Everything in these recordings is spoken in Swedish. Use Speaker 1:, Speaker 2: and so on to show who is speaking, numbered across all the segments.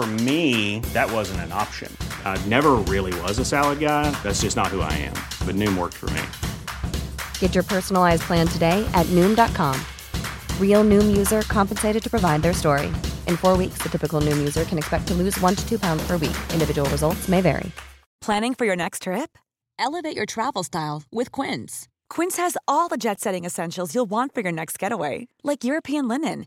Speaker 1: For me, that wasn't an option. I never really was a salad guy. That's just not who I am. But Noom worked for me.
Speaker 2: Get your personalized plan today at Noom.com. Real Noom user compensated to provide their story. In four weeks, the typical Noom user can expect to lose one to two pounds per week. Individual results may vary.
Speaker 3: Planning for your next trip?
Speaker 4: Elevate your travel style with Quince.
Speaker 3: Quince has all the jet setting essentials you'll want for your next getaway, like European linen,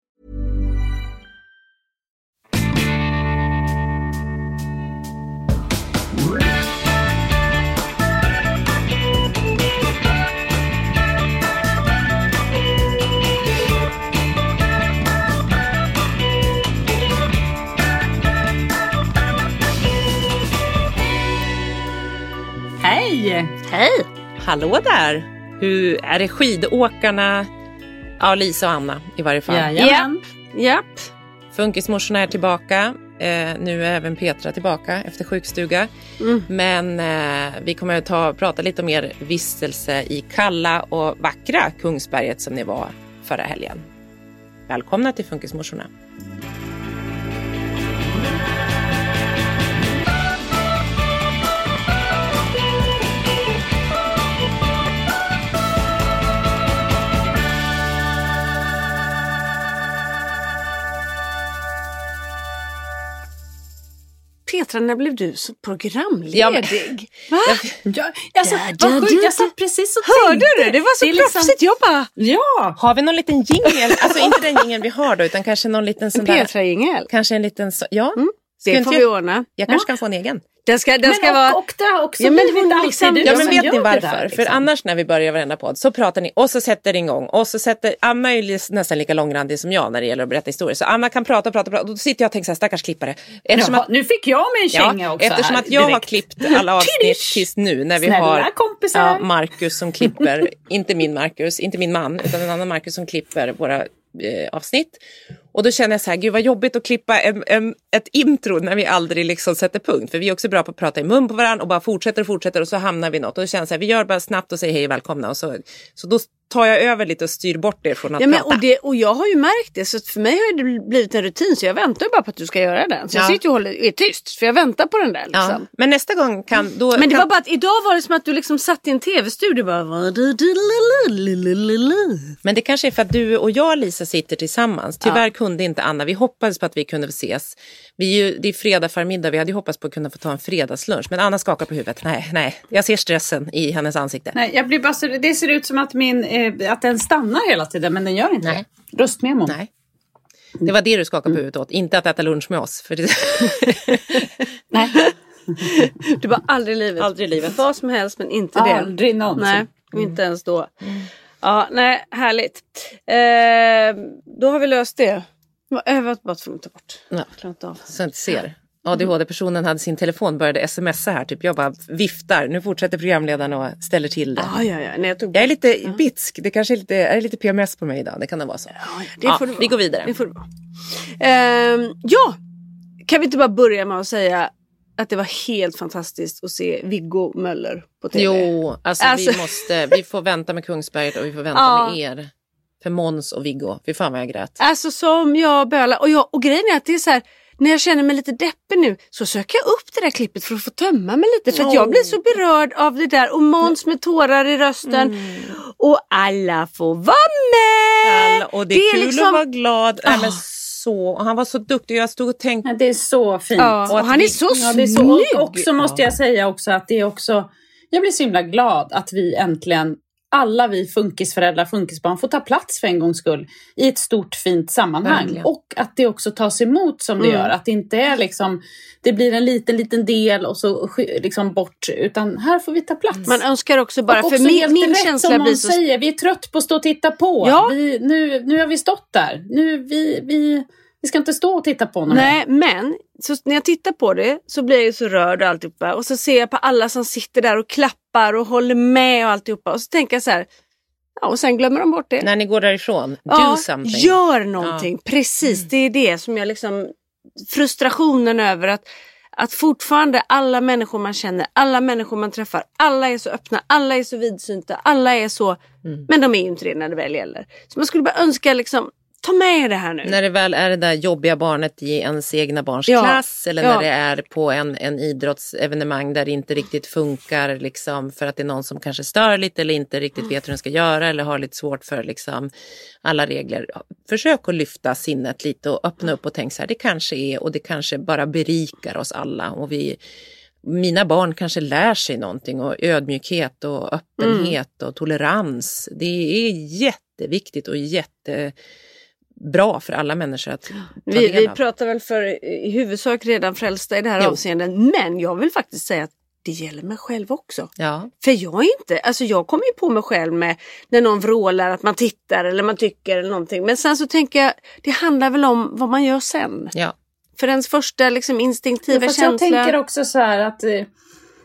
Speaker 5: Hej!
Speaker 2: Hej!
Speaker 5: Hallå där! Hur Är det skidåkarna? Ja, Lisa och Anna i varje fall.
Speaker 2: Jajamän.
Speaker 5: Japp. Funkismorsorna är tillbaka. Eh, nu är även Petra tillbaka efter sjukstuga.
Speaker 2: Mm.
Speaker 5: Men eh, vi kommer att ta, prata lite om er vistelse i kalla och vackra Kungsberget som ni var förra helgen. Välkomna till Funkismorsorna.
Speaker 6: Petra, när blev du så programledig?
Speaker 5: Ja, men-
Speaker 6: Va?
Speaker 5: Jag,
Speaker 6: Alltså, vad sjukt, jag satt precis och
Speaker 5: Hörde
Speaker 6: tänkte.
Speaker 5: du? Det var så
Speaker 6: är liksom-
Speaker 5: proffsigt.
Speaker 6: Jag bara,
Speaker 5: ja, har vi någon liten jingel? Alltså inte den jingeln vi har då, utan kanske någon liten sån
Speaker 6: en
Speaker 5: där...
Speaker 6: Petra-jingel.
Speaker 5: Kanske en liten... så- Ja, Ska
Speaker 6: Det
Speaker 5: inte
Speaker 6: får
Speaker 5: jag-
Speaker 6: vi ordna.
Speaker 5: Jag kanske kan få en egen.
Speaker 6: Den ska, den ska
Speaker 7: men
Speaker 6: vara...
Speaker 7: och, och det har också
Speaker 6: Ja, men
Speaker 7: blivit
Speaker 6: hon
Speaker 7: alltid
Speaker 6: liksom-
Speaker 7: du
Speaker 5: Ja, men
Speaker 7: som
Speaker 5: vet
Speaker 7: gör
Speaker 5: ni
Speaker 7: det
Speaker 5: varför?
Speaker 7: där,
Speaker 5: För
Speaker 7: liksom.
Speaker 5: annars när vi börjar varenda podd så pratar ni och så sätter det igång och så sätter Anna är ju nästan lika långrandig som jag när det gäller att berätta historier. Så Anna kan prata och prata och prata och då sitter jag och tänker så här, stackars klippare. Eftersom
Speaker 7: Jaha,
Speaker 5: att,
Speaker 7: nu fick jag mig en känga
Speaker 5: ja,
Speaker 7: också
Speaker 5: eftersom
Speaker 7: här,
Speaker 5: att jag har
Speaker 7: direkt.
Speaker 5: klippt alla avsnitt tills nu när vi
Speaker 7: Snälla
Speaker 5: har
Speaker 7: kompisar.
Speaker 5: ja, Marcus som klipper, inte min Marcus, inte min man utan en annan Marcus som klipper våra eh, avsnitt. Och då känner jag så här, gud vad jobbigt att klippa en, en, ett intro när vi aldrig liksom sätter punkt. För vi är också bra på att prata i mun på varandra och bara fortsätter och fortsätter och så hamnar vi något. Och då känns det så här, vi gör bara snabbt och säger hej och välkomna. Och så, så då tar jag över lite och styr bort er från att
Speaker 6: Ja, men,
Speaker 5: prata.
Speaker 6: och, det, och jag har ju märkt det, så för mig har det blivit en rutin så jag väntar bara på att du ska göra den. Så
Speaker 5: Ja.
Speaker 6: jag sitter och håller, är tyst för jag väntar på den där. Liksom.
Speaker 5: ja. Men nästa gång kan... Då,
Speaker 6: Men det
Speaker 5: kan,
Speaker 6: var bara att idag var det som att du liksom satt i en tv-studio bara...
Speaker 5: Men det kanske är för att du och jag Lisa sitter tillsammans. Tyvärr kunde inte Anna. Vi hoppades på att vi kunde ses. Vi är ju, det är fredag förmiddag. Vi hade ju hoppats på att kunna få ta en fredagslunch. Men Anna skakar på huvudet. Nej, nej. Jag ser stressen i hennes ansikte.
Speaker 7: Nej, jag blir bara så, det ser ut som att, min, eh, att den stannar hela tiden, men den gör inte
Speaker 5: Nej.
Speaker 7: det. Röstmemon.
Speaker 5: Nej. Det var det du skakade på huvudet åt. Inte att äta lunch med oss. För det...
Speaker 7: Nej.
Speaker 6: Du bara aldrig i livet.
Speaker 5: Aldrig i livet.
Speaker 6: Vad som helst men inte det.
Speaker 7: Aldrig någonsin.
Speaker 6: Nej, inte ens då. Ja, nej, härligt. Eh, då har vi löst det. Jag var bara tvungen att ta bort.
Speaker 5: Ja.
Speaker 6: Av.
Speaker 5: Så jag inte ser. ADHD-personen hade sin telefon, började smsa här. Typ. Jag bara viftar. Nu fortsätter programledaren och ställer till det.
Speaker 6: Ja, ja, ja. Nej, jag tog
Speaker 5: Jag är lite bitsk. Det kanske är lite, är det lite PMS på mig idag. Det kan det vara så.
Speaker 6: det
Speaker 5: Ja,
Speaker 6: får det
Speaker 5: vi
Speaker 6: vara.
Speaker 5: går vidare.
Speaker 6: Det får det vara. Ehm, ja, kan vi inte bara börja med att säga att det var helt fantastiskt att se Viggo Möller på tv.
Speaker 5: Jo, alltså,
Speaker 6: Alltså-
Speaker 5: vi måste, vi får vänta med Kungsberget och vi får vänta
Speaker 6: Ja.
Speaker 5: med er. För Måns och Viggo. Fy fan vad jag grät.
Speaker 6: Alltså som jag bölar. Och, jag, och grejen är att det är så här, när jag känner mig lite deppig nu så söker jag upp det där klippet för att få tömma mig lite. För att jag blir så berörd av det där och Måns med tårar i rösten. Och alla får vara med!
Speaker 5: Alla, och det är, kul
Speaker 6: liksom-
Speaker 5: att vara glad.
Speaker 6: Ah.
Speaker 5: Så, och han var så duktig. Jag stod och tänkte...
Speaker 7: Ja, Det är så fint.
Speaker 6: Ja,
Speaker 5: Och
Speaker 6: och han
Speaker 5: vi-
Speaker 6: är så
Speaker 7: Ja, det är så,
Speaker 6: snygg!
Speaker 7: och också måste jag säga också att det är också, jag blir så himla glad att vi äntligen alla vi funkisföräldrar, funkisbarn får ta plats för en gångs skull i ett stort fint sammanhang.
Speaker 5: Verkligen.
Speaker 7: Och att det också tas emot som det
Speaker 6: Mm.
Speaker 7: gör. Att det inte är liksom, det blir en liten, liten del och så liksom bort. Utan här får vi ta plats.
Speaker 6: Man önskar också bara,
Speaker 7: och
Speaker 6: för
Speaker 7: också
Speaker 6: min, min
Speaker 7: rätt
Speaker 6: känsla
Speaker 7: som
Speaker 6: blir så...
Speaker 7: säger, vi är trött på att stå och titta på.
Speaker 6: Ja.
Speaker 7: Vi, nu, nu har vi stått där. Nu, vi, vi, vi ska inte stå och titta på någon
Speaker 6: Nej, men så när jag tittar på det så blir jag ju så rörd och alltihopa. Och så ser jag på alla som sitter där och klappar och håller med och alltihopa. Och så tänker jag så här, ja, och sen glömmer de bort det.
Speaker 5: När ni går därifrån,
Speaker 6: ja,
Speaker 5: do something.
Speaker 6: Gör någonting, precis. Det är det som jag liksom, frustrationen över att att fortfarande alla människor man känner, alla människor man träffar, alla är så öppna, alla är så vidsynta, alla är så, men de är ju inte det när det väl gäller. Så man skulle bara önska liksom, ta med det här nu.
Speaker 5: När det väl är det där jobbiga barnet i ens egna barns
Speaker 6: Ja.
Speaker 5: klass eller
Speaker 6: Ja.
Speaker 5: när det är på en, en idrottsevenemang där det inte riktigt funkar liksom, för att det är någon som kanske stör lite eller inte riktigt vet hur den ska göra eller har lite svårt för liksom, alla regler. Försök att lyfta sinnet lite och öppna upp och tänk så här, det kanske är och det kanske bara berikar oss alla. Och vi, mina barn kanske lär sig någonting och ödmjukhet och öppenhet och tolerans. Det är jätteviktigt och jättebra för alla människor att ta
Speaker 6: Vi,
Speaker 5: del
Speaker 6: vi
Speaker 5: av.
Speaker 6: pratar väl för i huvudsak redan frälsta i det här
Speaker 5: Jo.
Speaker 6: avseendet. Men jag vill faktiskt säga att det gäller mig själv också.
Speaker 5: Ja,
Speaker 6: För jag är inte, alltså jag kommer ju på mig själv med när någon vrålar att man tittar eller man tycker eller någonting. Men sen så tänker jag, det handlar väl om vad man gör sen.
Speaker 5: ja.
Speaker 6: För ens första liksom instinktiva
Speaker 7: jag
Speaker 6: känsla.
Speaker 7: tänker också så här att eh,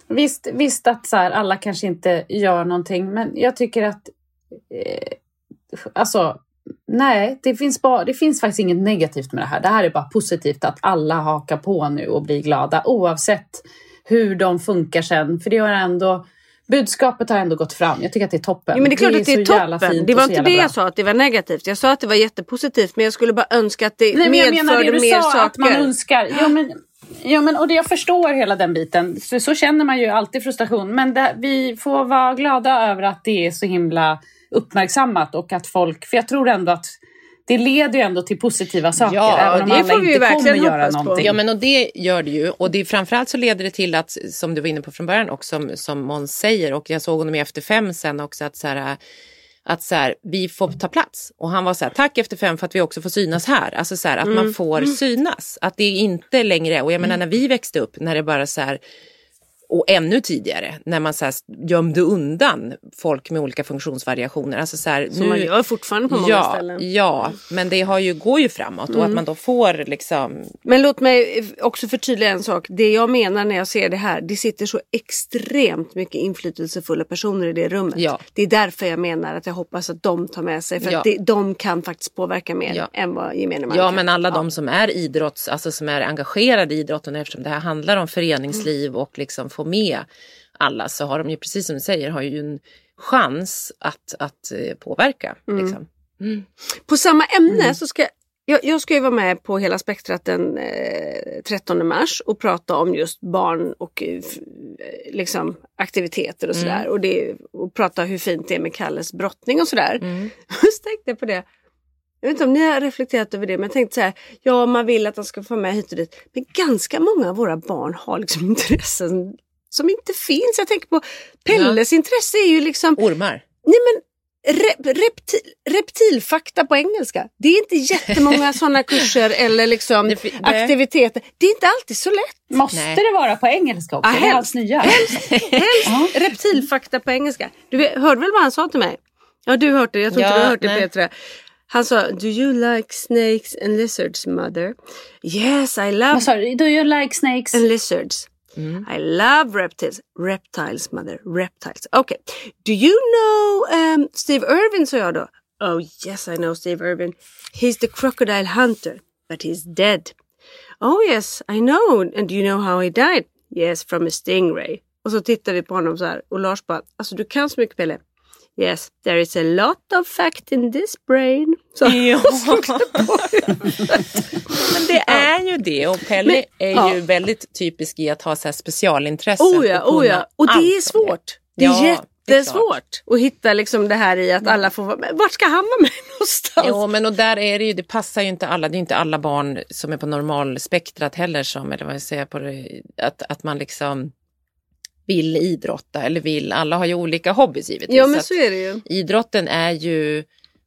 Speaker 7: visst, visst att så här, alla kanske inte gör någonting, men jag tycker att eh, alltså nej, det finns, bara, det finns faktiskt inget negativt med det här. Det här är bara positivt att alla hakar på nu och blir glada oavsett hur de funkar sen. För det har ändå budskapet har ändå gått fram. Jag tycker att det är toppen.
Speaker 6: Ja, men det är klart att det är toppen. Det var inte det
Speaker 7: bra.
Speaker 6: jag sa att det var negativt. Jag sa att det var jättepositivt men jag skulle bara önska att det
Speaker 7: Nej, men jag menar
Speaker 6: medförde
Speaker 7: det du
Speaker 6: mer
Speaker 7: sa,
Speaker 6: saker.
Speaker 7: att man önskar. Ja, men, ja, men, och det, jag förstår hela den biten. Så, så känner man ju alltid frustration. Men det, vi får vara glada över att det är så himla uppmärksammat och att folk, för jag tror ändå att det leder ju ändå till positiva saker.
Speaker 5: Ja,
Speaker 7: även om
Speaker 6: det
Speaker 7: alla
Speaker 6: får vi ju
Speaker 7: inte kommer
Speaker 6: verkligen
Speaker 7: göra
Speaker 6: hoppas på.
Speaker 7: någonting.
Speaker 5: Ja men och det gör det ju och det, framförallt så leder det till att som du var inne på från början och som, som Måns säger och jag såg honom i Efter fem sen också att så här, att så här, vi får ta plats och han var så här tack Efter fem för att vi också får synas här. Alltså så här, att man får synas. Att det inte längre och jag menar när vi växte upp när det bara så här och ännu tidigare när man så här gömde undan folk med olika funktionsvariationer. Alltså så här,
Speaker 6: Som man gör fortfarande på många
Speaker 5: ja,
Speaker 6: ställen.
Speaker 5: Ja, men det har ju, går ju framåt och att man då får liksom
Speaker 6: Men låt mig också förtydliga en sak. Det jag menar när jag ser det här, det sitter så extremt mycket inflytelsefulla personer i det rummet.
Speaker 5: Ja.
Speaker 6: Det är därför jag menar att jag hoppas att de tar med sig, för
Speaker 5: Ja.
Speaker 6: att det, de kan faktiskt påverka mer
Speaker 5: Ja.
Speaker 6: än vad gemene man
Speaker 5: Ja,
Speaker 6: kan.
Speaker 5: men alla de som är idrotts, alltså som är engagerade i idrotten eftersom det här handlar om föreningsliv och liksom få med alla så har de ju precis som du säger har ju en chans att, att eh, påverka. Liksom.
Speaker 6: På samma ämne
Speaker 5: Mm.
Speaker 6: så ska jag, jag ska ju vara med på Hela spektrat den eh, 13 mars och prata om just barn och eh, eh, liksom aktiviteter och
Speaker 5: Mm.
Speaker 6: sådär. Och, det, och prata hur fint det är med Kalles brottning och sådär.
Speaker 5: Mm.
Speaker 6: så tänkte jag på det. Jag vet inte om ni har reflekterat över det men jag tänkte så här, ja man vill att de ska få med hit och dit. Men ganska många av våra barn har liksom intressen som inte finns. Jag tänker på Pelles intresse är ju liksom
Speaker 5: Ormar.
Speaker 6: Nej men rep, reptil, reptilfakta på engelska. Det är inte jättemånga sådana kurser eller liksom
Speaker 5: Det det-
Speaker 6: aktiviteter. Det är inte alltid så lätt.
Speaker 7: Måste
Speaker 5: Nej.
Speaker 7: det vara på engelska också?
Speaker 6: Ja,
Speaker 7: det är
Speaker 6: helst.
Speaker 7: allt nya.
Speaker 6: Helst reptilfakta på engelska. Du hörde väl vad han sa till mig? Ja du har hört det, jag tror inte
Speaker 5: Ja,
Speaker 6: du har hört det
Speaker 5: nej.
Speaker 6: Petra. Han sa, do you like snakes and lizards mother? Yes I love
Speaker 7: Vad sa du? Do you like snakes?
Speaker 6: and lizards. Mm. I love reptiles. Reptiles, mother. Reptiles. Okay. Do you know um, Steve Irwin, sa jag då. Oh yes, I know Steve Irwin. He's the crocodile hunter, but he's dead. Oh yes, I know. And do you know how he died? Yes, from a stingray. Och så tittar vi på honom så här och Lars bara, alltså du kan så mycket Pelle. Yes, there is a lot of fact in this brain. Så,
Speaker 5: Ja. Men det är ju det och Pelle
Speaker 6: Men-
Speaker 5: är
Speaker 6: ja.
Speaker 5: ju väldigt typisk i att ha så här specialintressen.
Speaker 6: Oh ja,
Speaker 5: och
Speaker 6: oh ja. Och det är svårt. Det är
Speaker 5: Ja, det är
Speaker 6: jättesvårt att hitta liksom det här i att alla får vara med. Vart ska han vara med någonstans?
Speaker 5: Jo, men och där är det ju, det passar ju inte alla, det är inte alla barn som är på normalspektrat heller som, eller vad jag säger på det, att, att man liksom vill idrotta eller vill, alla har ju olika hobbys givetvis.
Speaker 6: Ja men
Speaker 5: att
Speaker 6: så är det ju.
Speaker 5: Idrotten är ju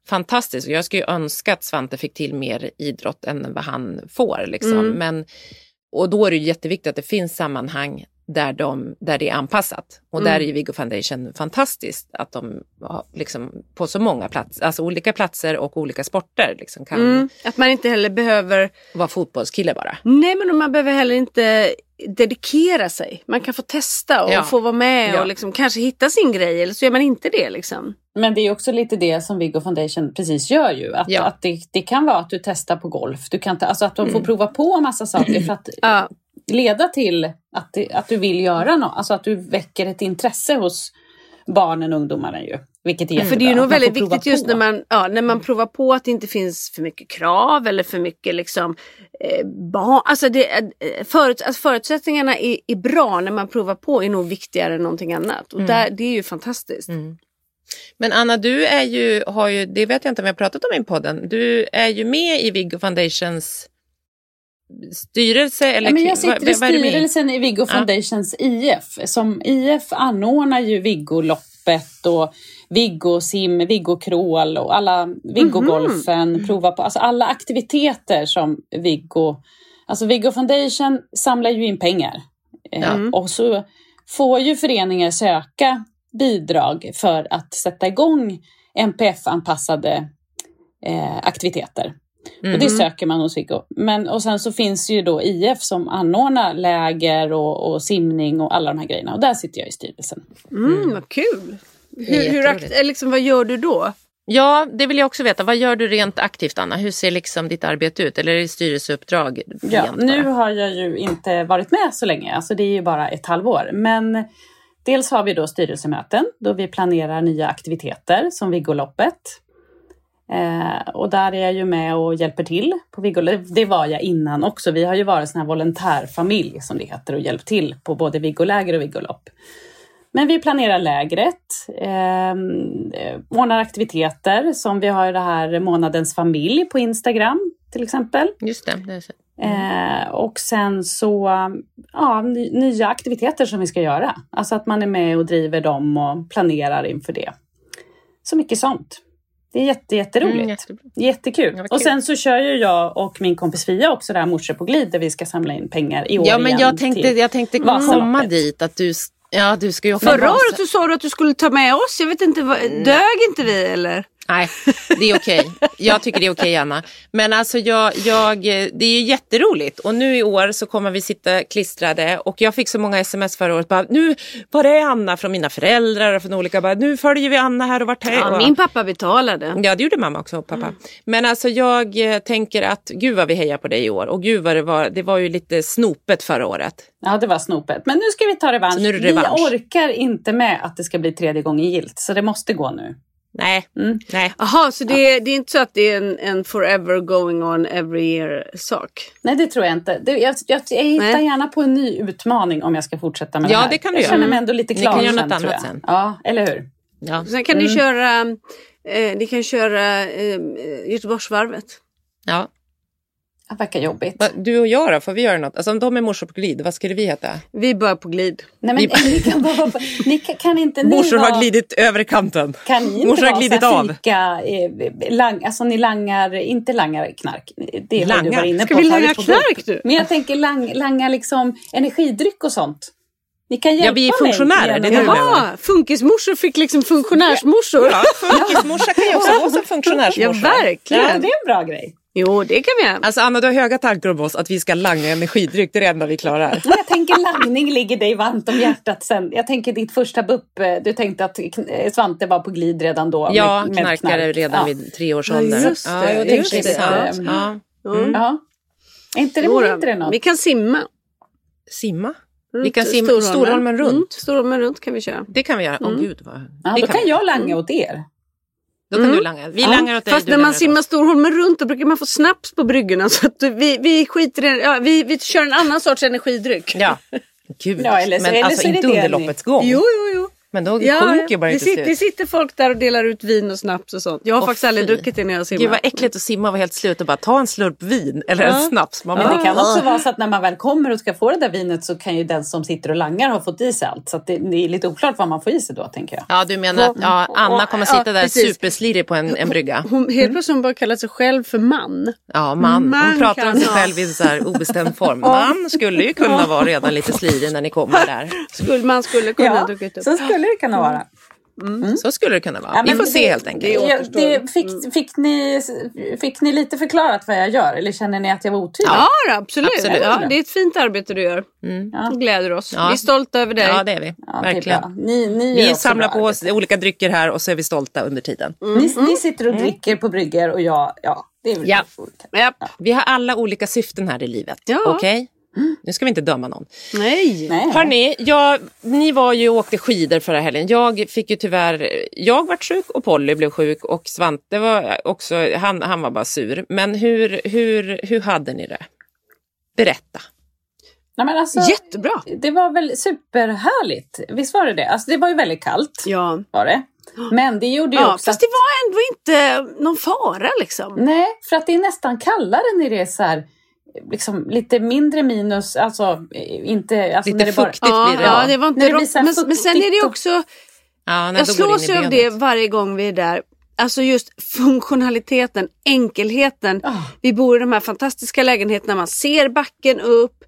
Speaker 5: fantastisk och jag skulle ju önska att Svante fick till mer idrott än vad han får. Liksom.
Speaker 6: Mm.
Speaker 5: Men, och då är det jätteviktigt att det finns sammanhang där, de, där det är anpassat. Och där är Viggo Foundation fantastiskt att de har liksom, på så många platser, alltså olika platser och olika sporter liksom, kan
Speaker 6: Mm. Att man inte heller behöver,
Speaker 5: vara fotbollskille bara.
Speaker 6: nej men man behöver heller inte dedikera sig. Man kan få testa och
Speaker 5: Ja.
Speaker 6: få vara med
Speaker 5: Ja.
Speaker 6: och liksom kanske hitta sin grej eller så gör man inte det liksom.
Speaker 7: Men det är också lite det som Viggo Foundation precis gör ju. Att,
Speaker 5: Ja.
Speaker 7: att det, det kan vara att du testar på golf. Du kan ta, alltså att de får prova på en massa saker för att leda till att, det, att du vill göra något. Alltså att du väcker ett intresse hos barnen och ungdomarna ju. Vilket är
Speaker 6: Ja, för det är ju nog väldigt viktigt just när man, ja, när man provar på att det inte finns för mycket krav eller för mycket liksom, eh, barn. Alltså, det, eh, förut, alltså förutsättningarna är, är bra när man provar på är nog viktigare än någonting annat. Och där, det är ju fantastiskt.
Speaker 5: Men Anna, du är ju, har ju, det vet jag inte om jag har pratat om i podden, du är ju med i Viggo Foundations styrelse? Eller
Speaker 7: Ja, men jag sitter i styrelsen i Viggo Foundations IF. Som IF anordnar ju Viggo-loppet och Viggo-sim, Viggo-crawl och alla Viggo-golfen. Prova på, alltså alla aktiviteter som Viggo... Alltså Viggo Foundation samlar ju in pengar. Eh, Och så får ju föreningar söka bidrag för att sätta igång NPF-anpassade eh, aktiviteter. Och det söker man hos Viggo. Men, och sen så finns ju då IF som anordnar läger och, och simning och alla de här grejerna. Och där sitter jag i styrelsen.
Speaker 6: Mm, Vad kul! Hur, hur, liksom, vad gör du då?
Speaker 5: Ja, det vill jag också veta. Vad gör du rent aktivt, Anna? Hur ser liksom ditt arbete ut? Eller är det styrelseuppdrag?
Speaker 7: Ja, nu har jag ju inte varit med så länge, alltså det är ju bara ett halvår. Men dels har vi då styrelsemöten då vi planerar nya aktiviteter som Viggoloppet. Eh, och där är jag ju med och hjälper till på Viggoloppet. Det var jag innan också. Vi har ju varit sån här volontärfamilj som det heter och hjälpt till på både Viggoläger och Viggolopp. Men vi planerar lägret, eh, eh, ordnar aktiviteter som vi har det här månadens familj på Instagram till exempel.
Speaker 5: Just det. det så.
Speaker 7: Eh, och sen så, ja, ny, nya aktiviteter som vi ska göra. Alltså att man är med och driver dem och planerar inför det. Så mycket sånt. Det är jätte, jätteroligt.
Speaker 5: Mm, jättebra.
Speaker 7: Jättekul.
Speaker 5: Ja,
Speaker 7: och sen så kör ju jag och min kompis Fia också det här Morsor på glid där vi ska samla in pengar i år
Speaker 5: Ja, men
Speaker 7: igen
Speaker 5: jag tänkte, jag tänkte komma dit att du, ja, du ska ju åka
Speaker 6: Förra året så sa du att du skulle ta med oss. Jag vet inte, vad, dög inte vi eller?
Speaker 5: Nej, det är okej. Jag tycker det är okej, Anna. Men alltså, jag, jag, det är ju jätteroligt. Och nu i år så kommer vi sitta klistrade. Och jag fick så många sms förra året. Bara, nu, var är Anna? Från mina föräldrar och från olika. Bara, nu följer vi Anna här och vart här.
Speaker 6: Ja, min pappa betalade.
Speaker 5: Ja, det gjorde mamma också och pappa. Men alltså jag eh, tänker att gud vad vi hejar på dig i år. Och gud vad det var, det var ju lite snopet förra året.
Speaker 7: Ja, det var snopet. Men nu ska vi ta revansch.
Speaker 5: Så nu är det revansch.
Speaker 7: Vi orkar inte med att det ska bli tredje gången gilt, så det måste gå nu.
Speaker 5: Nej,
Speaker 7: Mm.
Speaker 5: nej.
Speaker 6: Jaha, så det, är- det är inte så att det är en, en forever going on every year sak?
Speaker 7: Nej, det tror jag inte. Det, jag, jag, jag hittar
Speaker 6: Nej.
Speaker 7: gärna på en ny utmaning om jag ska fortsätta med
Speaker 5: Ja,
Speaker 7: det här.
Speaker 5: det kan du
Speaker 7: jag
Speaker 5: göra.
Speaker 7: känner mig ändå lite
Speaker 5: Ni
Speaker 7: klar
Speaker 5: kan göra något annat
Speaker 7: jag.
Speaker 5: sen.
Speaker 7: Ja, eller hur?
Speaker 5: Ja.
Speaker 6: Sen kan ni köra, eh, ni kan köra eh, Göteborgsvarvet.
Speaker 5: ja.
Speaker 7: Det verkar jobbigt.
Speaker 5: Va, Du och jag då, får vi göra något? Alltså om de är morsor på glid, vad skulle vi heta?
Speaker 6: Vi bör på glid.
Speaker 7: Nej, men ni kan, bara, ni kan, kan inte ni
Speaker 5: Morsor har glidit över kanten.
Speaker 7: Kan ni inte
Speaker 5: Morsor har glidit av.
Speaker 7: fika, eh, lang, alltså ni langar, inte langar knark. Det har du
Speaker 5: Langar?
Speaker 7: varit inne
Speaker 6: Ska
Speaker 7: på
Speaker 6: vi
Speaker 7: förut
Speaker 6: langa knark nu?
Speaker 7: Men jag tänker lang, langa liksom energidryck och sånt. Ni kan hjälpa
Speaker 5: Ja, vi är
Speaker 7: mig
Speaker 5: funktionärer, det är du.
Speaker 6: Jaha, funkismorsor fick liksom funktionärsmorsor.
Speaker 5: Ja, funkismorsa kan ju också vara som
Speaker 6: Ja,
Speaker 5: funktionärsmorsa.
Speaker 6: verkligen.
Speaker 7: Ja, det är en bra grej.
Speaker 6: Jo, det kan vi göra.
Speaker 5: Alltså Anna, du har höga tankar om oss att vi ska langa energidryck. Det är det enda vi klarar.
Speaker 7: Jag tänker langning ligger dig varmt om hjärtat sen. Jag tänker ditt första BUP, eh, du tänkte att kn- Svante var på glid redan då.
Speaker 5: Ja,
Speaker 7: med- med
Speaker 5: knarkade
Speaker 7: knark.
Speaker 5: redan
Speaker 7: ja.
Speaker 5: vid tre års
Speaker 6: Ja,
Speaker 5: ålder.
Speaker 6: just det,
Speaker 5: Ja, jag
Speaker 6: just
Speaker 5: tänkte
Speaker 7: det. Ja.
Speaker 5: Ja.
Speaker 6: Mm.
Speaker 7: Ja. Är inte det, inte det något?
Speaker 6: Vi kan simma.
Speaker 5: Simma?
Speaker 6: Runt
Speaker 5: Vi kan simma Storholmen runt.
Speaker 6: Mm, Storholmen runt kan vi köra.
Speaker 5: Det kan vi göra. Åh gud vad...
Speaker 7: Ja,
Speaker 5: det
Speaker 7: då kan
Speaker 5: vi.
Speaker 7: jag langa åt er.
Speaker 5: Då kan
Speaker 6: Mm.
Speaker 5: du langa. Vi
Speaker 7: Ja,
Speaker 5: langar åt dig.
Speaker 6: Fast när man simmar. Storholmen runt då brukar man få snaps på bryggorna. Så att vi, vi skiter i, ja, vi, vi kör en annan sorts energidryck.
Speaker 5: Ja. Gud.
Speaker 7: Ja, eller så-
Speaker 5: Men
Speaker 7: eller
Speaker 5: alltså
Speaker 7: så är det
Speaker 5: inte
Speaker 7: det
Speaker 5: under loppets gång.
Speaker 6: Jo, jo, jo.
Speaker 5: Men då
Speaker 6: Ja,
Speaker 5: sjunker ju bara
Speaker 6: det,
Speaker 5: inte
Speaker 6: sitter, det sitter folk där och delar ut vin och snaps och sånt. Jag har
Speaker 5: Åh,
Speaker 6: faktiskt aldrig druckit det när jag simmar.
Speaker 5: Gud vad äckligt att simma och vara helt slut och bara ta en slurp vin eller en snaps. Man
Speaker 7: Men
Speaker 5: bara,
Speaker 7: det kan också vara så att när man väl kommer och ska få det där vinet så kan ju den som sitter och langar ha fått i sig allt. Så att det, det är lite oklart vad man får i sig då tänker jag.
Speaker 5: Ja, du menar att ja, Anna kommer
Speaker 6: Ja,
Speaker 5: sitta där
Speaker 6: precis.
Speaker 5: superslirig på en, en brygga.
Speaker 6: Hon, helt plötsligt hon bara kallar sig själv för man.
Speaker 5: Ja, man.
Speaker 6: Man
Speaker 5: Hon pratar om sig själv i så här obestämd form. Man skulle ju kunna vara redan lite slirig när ni kommer där.
Speaker 6: Skulle, man skulle kunna ha druckit upp.
Speaker 7: Så skulle det kunna vara.
Speaker 5: Så skulle det kunna vara.
Speaker 7: Ja,
Speaker 5: Vi får
Speaker 7: det-
Speaker 5: se helt enkelt.
Speaker 6: det-
Speaker 7: Ja, det, fick, fick, ni, fick ni lite förklarat vad jag gör eller känner ni att jag var otydlig?
Speaker 6: Ja, absolut.
Speaker 5: Absolut.
Speaker 6: Ja, det är ett fint arbete du gör.
Speaker 7: Ja.
Speaker 6: Det gläder oss.
Speaker 5: Ja.
Speaker 6: Vi är stolta över dig.
Speaker 5: Ja, det är vi.
Speaker 7: Ja, är
Speaker 5: Verkligen.
Speaker 7: bra. Ni, ni,
Speaker 5: Vi samlar på oss
Speaker 7: arbete.
Speaker 5: olika drycker här och så är vi stolta under tiden.
Speaker 7: Ni, ni sitter och dricker på bryggor och jag, ja, det är väl
Speaker 5: Ja.
Speaker 7: olika.
Speaker 6: Japp.
Speaker 5: Vi har alla olika syften här i livet.
Speaker 6: Ja.
Speaker 5: Okej? Nu ska vi inte döma någon.
Speaker 6: Nej.
Speaker 7: Nej.
Speaker 5: Hörni, jag, ni var ju och åkte skidor förra helgen. Jag fick ju tyvärr, jag vart sjuk och Polly blev sjuk och Svante var också, han, han var bara sur. Men hur, hur, hur hade ni det? Berätta.
Speaker 7: Nej, men alltså,
Speaker 6: Jättebra.
Speaker 7: Det var väl superhärligt. Visst var det det? Alltså, det var ju väldigt kallt.
Speaker 6: Ja.
Speaker 7: Var det. Men det gjorde ju
Speaker 6: ja
Speaker 7: också
Speaker 6: fast
Speaker 7: att...
Speaker 6: det var ändå inte någon fara liksom.
Speaker 7: Nej, för att det är nästan kallare när det är så här, liksom, lite mindre minus. Alltså, eh, inte... Alltså,
Speaker 5: Lite
Speaker 7: när det bara,
Speaker 5: fuktigt
Speaker 6: Ja,
Speaker 5: blir det.
Speaker 6: ja, det var inte
Speaker 7: det
Speaker 6: men, men sen är det också,
Speaker 5: Ja, nej,
Speaker 6: jag slås av det varje gång vi är där. Alltså just funktionaliteten, enkelheten.
Speaker 7: Ah.
Speaker 6: Vi bor i de här fantastiska lägenheterna, man ser backen upp.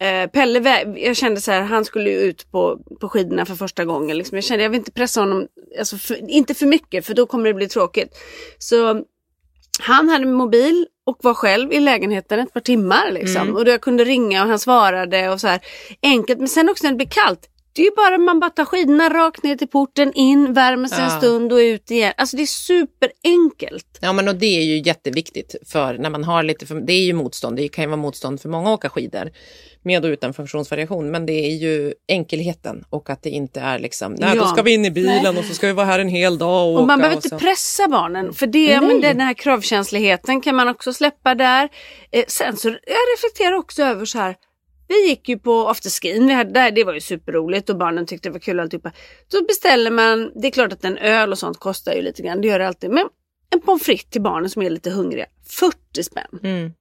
Speaker 6: Eh, Pelle, jag kände så här, han skulle ju ut på, på skidorna för första gången. Liksom. Jag kände jag vill inte pressa honom, alltså för, inte för mycket för då kommer det bli tråkigt. Så han hade mobil och var själv i lägenheten ett par timmar. Liksom. Och då jag kunde ringa och han svarade och så här. Enkelt, men sen också när det blir kallt. Det är ju bara man bara tar skidorna rakt ner till porten, in, värmer sig en
Speaker 5: Ja.
Speaker 6: stund och ut igen. Alltså det är superenkelt.
Speaker 5: Ja, men och det är ju jätteviktigt för när man har lite, för, det är ju motstånd, det kan ju vara motstånd för många att åka skidor med och utan funktionsvariation, men det är ju enkelheten och att det inte är liksom, nej då
Speaker 6: Ja.
Speaker 5: ska vi in i bilen och så ska vi vara här en hel dag och,
Speaker 6: Och man behöver
Speaker 5: och
Speaker 6: inte pressa barnen för det, men den här kravkänsligheten kan man också släppa där. Eh, sen så jag reflekterar också över så här. Vi gick ju på afterskin, vi hade, där, det var ju superroligt och barnen tyckte det var kul och alltihopa. Då beställer man, det är klart att en öl och sånt kostar ju lite grann, det gör det alltid. Men en pommes frites till barnen som är lite hungriga, 40 spänn.
Speaker 5: Mm.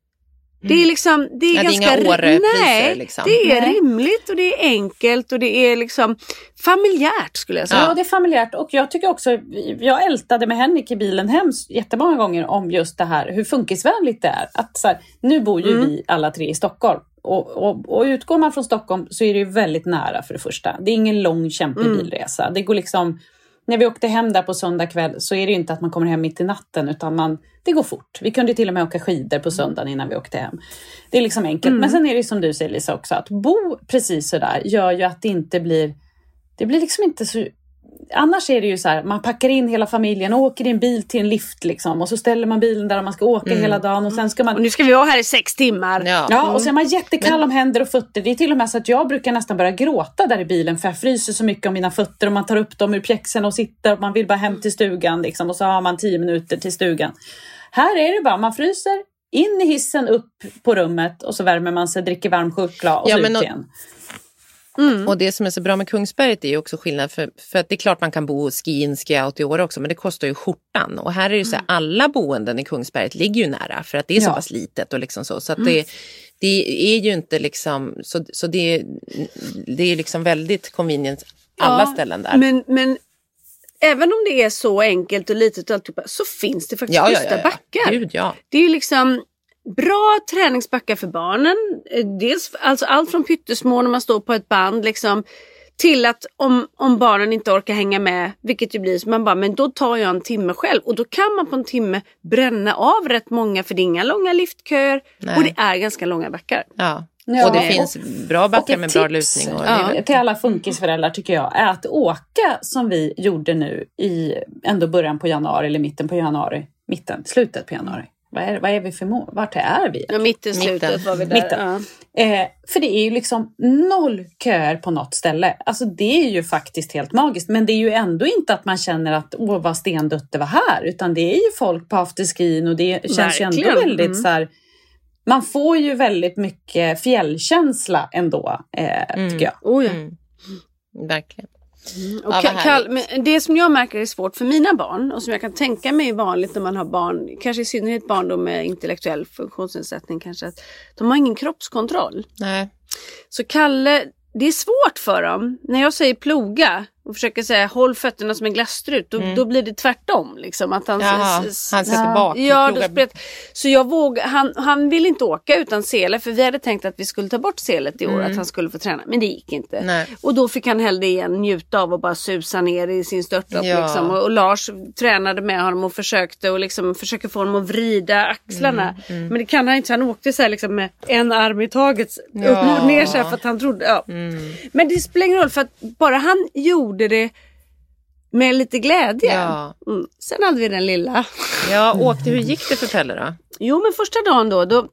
Speaker 6: Det är liksom, det är
Speaker 5: Ja, det är
Speaker 6: ganska...
Speaker 5: inga
Speaker 6: Nej,
Speaker 5: liksom.
Speaker 6: det är
Speaker 7: Nej.
Speaker 6: rimligt och det är enkelt och det är liksom familjärt skulle jag säga.
Speaker 7: Ja, det är familjärt och jag tycker också, jag ältade med Henrik i bilen hem jättemånga gånger om just det här hur funkisvänligt det är. Att så här, nu bor ju vi alla tre i Stockholm och, och, och utgår man från Stockholm så är det ju väldigt nära för det första. Det är ingen lång kämpig bilresa. Det går liksom, när vi åkte hem där på söndag kväll så är det ju inte att man kommer hem mitt i natten utan man, det går fort. Vi kunde till och med åka skidor på söndagen innan vi åkte hem. Det är liksom enkelt. Men sen är det ju som du säger Lisa också, att bo precis sådär gör ju att det inte blir det blir liksom inte så... Annars är det ju så här, man packar in hela familjen och åker i en bil till en lift liksom. Och så ställer man bilen där man ska åka hela dagen och sen ska man...
Speaker 6: Och nu ska vi vara här i sex timmar.
Speaker 5: Ja.
Speaker 7: Ja, och så är man jättekall om händer och fötter. Det är till och med så att jag brukar nästan börja gråta där i bilen för jag fryser så mycket om mina fötter och man tar upp dem ur pjäxorna och sitter och man vill bara hem till stugan liksom. Och så har man tio minuter till stugan. Här är det bara, man fryser, in i hissen, upp på rummet och så värmer man sig, dricker varm choklad och
Speaker 5: Ja,
Speaker 7: så ut
Speaker 5: och-
Speaker 7: igen.
Speaker 5: Och det som är så bra med Kungsberget är ju också skillnad för, för att det är klart man kan bo ski-in, ski-out i år också men det kostar ju skjortan och här är ju så här, alla boenden i Kungsberget ligger ju nära för att det är så
Speaker 7: Ja.
Speaker 5: pass litet och liksom så så att det, det är ju inte liksom så, så det, det är liksom väldigt convenient alla
Speaker 6: Ja,
Speaker 5: ställen där.
Speaker 6: Men, men även om det är så enkelt och litet och alltihopa, så finns det faktiskt
Speaker 5: ja, ja, ja, ja.
Speaker 6: backar.
Speaker 5: Gud ja.
Speaker 6: Det är ju liksom bra träningsbackar för barnen. Eh, Dels alltså allt från pyttesmå när man står på ett band liksom till att om, om barnen inte orkar hänga med, vilket ju blir så man bara, men då tar jag en timme själv och då kan man på en timme bränna av rätt många för det är inga långa liftköer
Speaker 5: Nej.
Speaker 6: och det är ganska långa backar.
Speaker 5: ja.
Speaker 7: Ja,
Speaker 5: och det finns bra backar med bra lutning. Och,
Speaker 7: ja, till alla funkisföräldrar tycker jag är att åka som vi gjorde nu i ändå början på januari eller mitten på januari. Mitten, slutet på januari. Vad är, vad är vi för mål? Vart är vi?
Speaker 6: Ja, mitten,
Speaker 5: Mitten.
Speaker 6: slutet var vi där.
Speaker 7: Mitten.
Speaker 6: Ja.
Speaker 7: Eh, för det är ju liksom noll köer på något ställe. Alltså det är ju faktiskt helt magiskt. Men det är ju ändå inte att man känner att åh vad stendött det var här. Utan det är ju folk på afterskin och det känns ju ändå
Speaker 6: Verkligen.
Speaker 7: väldigt
Speaker 6: Mm.
Speaker 7: så här. Man får ju väldigt mycket fjällkänsla ändå, eh, tycker jag.
Speaker 6: Oh, ja.
Speaker 5: Mm. Verkligen.
Speaker 6: Och
Speaker 5: Ja,
Speaker 6: Kall, det som jag märker är svårt för mina barn och som jag kan tänka mig är vanligt när man har barn, kanske i synnerhet barn då med intellektuell funktionsnedsättning kanske, att de har ingen kroppskontroll.
Speaker 5: Nej.
Speaker 6: Så Kalle, det är svårt för dem. När jag säger ploga och försöker säga håll fötterna som en glasstrut, då, då blir det tvärtom. Liksom, att han,
Speaker 5: Mm. Jaha, han sätter bak.
Speaker 6: Ja, då spret, så jag våg, han, han ville inte åka utan sele för vi hade tänkt att vi skulle ta bort selet i år, att han skulle få träna. Men det gick inte.
Speaker 5: Mm. Nej.
Speaker 6: Och då fick han hellre igen njuta av att bara susa ner i sin störtlopp.
Speaker 5: Ja.
Speaker 6: Liksom. Och, och Lars tränade med honom och försökte och liksom, försöker få honom att vrida axlarna.
Speaker 5: Mm,
Speaker 6: Men det kan han inte, så han åkte så här liksom med en arm i taget upp
Speaker 5: Ja. Mm.
Speaker 6: och ner så här för att han trodde. Ja. Men det spelar ingen roll för att bara han gjorde det med lite glädje.
Speaker 5: Ja.
Speaker 6: Mm. Sen hade vi den lilla.
Speaker 5: Ja, åkte, hur gick det för Pelle då?
Speaker 6: Jo men första dagen då, då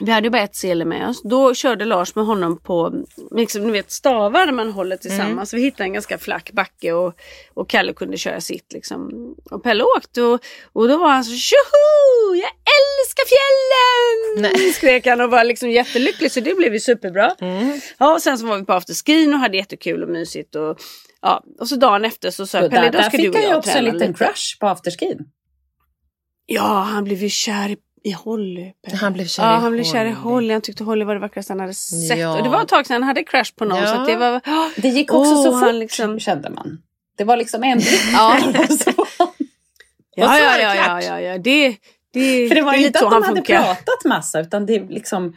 Speaker 6: vi hade ju bara ett sele med oss. Då körde Lars med honom på liksom, ni vet, stavar man håller tillsammans. Vi hittade en ganska flack backe och, och Kalle kunde köra sitt. Liksom. Och Pelle åkte och, och då var han så tjoho! Jag älskar fjällen!
Speaker 5: Nej.
Speaker 6: Skrek han och var liksom jättelycklig så det blev ju superbra. Ja, och sen så var vi på afterskin och hade jättekul och mysigt. Och, ja, och så dagen efter så sa jag Pelle
Speaker 7: där,
Speaker 6: då
Speaker 7: där
Speaker 6: ska du
Speaker 7: fick
Speaker 6: och
Speaker 7: han ju
Speaker 6: jag
Speaker 7: också en
Speaker 6: träna
Speaker 7: liten
Speaker 6: lite.
Speaker 7: crush på afterskin.
Speaker 6: Ja, han blev ju kär i, i Holly. Pelle.
Speaker 5: Han blev kär
Speaker 6: ja,
Speaker 5: i
Speaker 6: han blev kär i
Speaker 5: Holly.
Speaker 6: Han tyckte Holly var det vackraste han hade sett.
Speaker 5: Ja.
Speaker 6: Och det var ett tag sedan han hade crash på någon.
Speaker 5: Ja.
Speaker 6: Så att det var...
Speaker 7: Det gick också
Speaker 6: Åh,
Speaker 7: så fort
Speaker 6: liksom-
Speaker 7: kände man. Det var liksom en blick.
Speaker 6: Ja. Ja, ja,
Speaker 5: det
Speaker 6: ja, ja, ja, ja. Det, det,
Speaker 7: För det var
Speaker 6: lite
Speaker 7: inte
Speaker 6: så
Speaker 7: att
Speaker 6: han
Speaker 7: de hade
Speaker 6: funkar.
Speaker 7: pratat massa utan det liksom...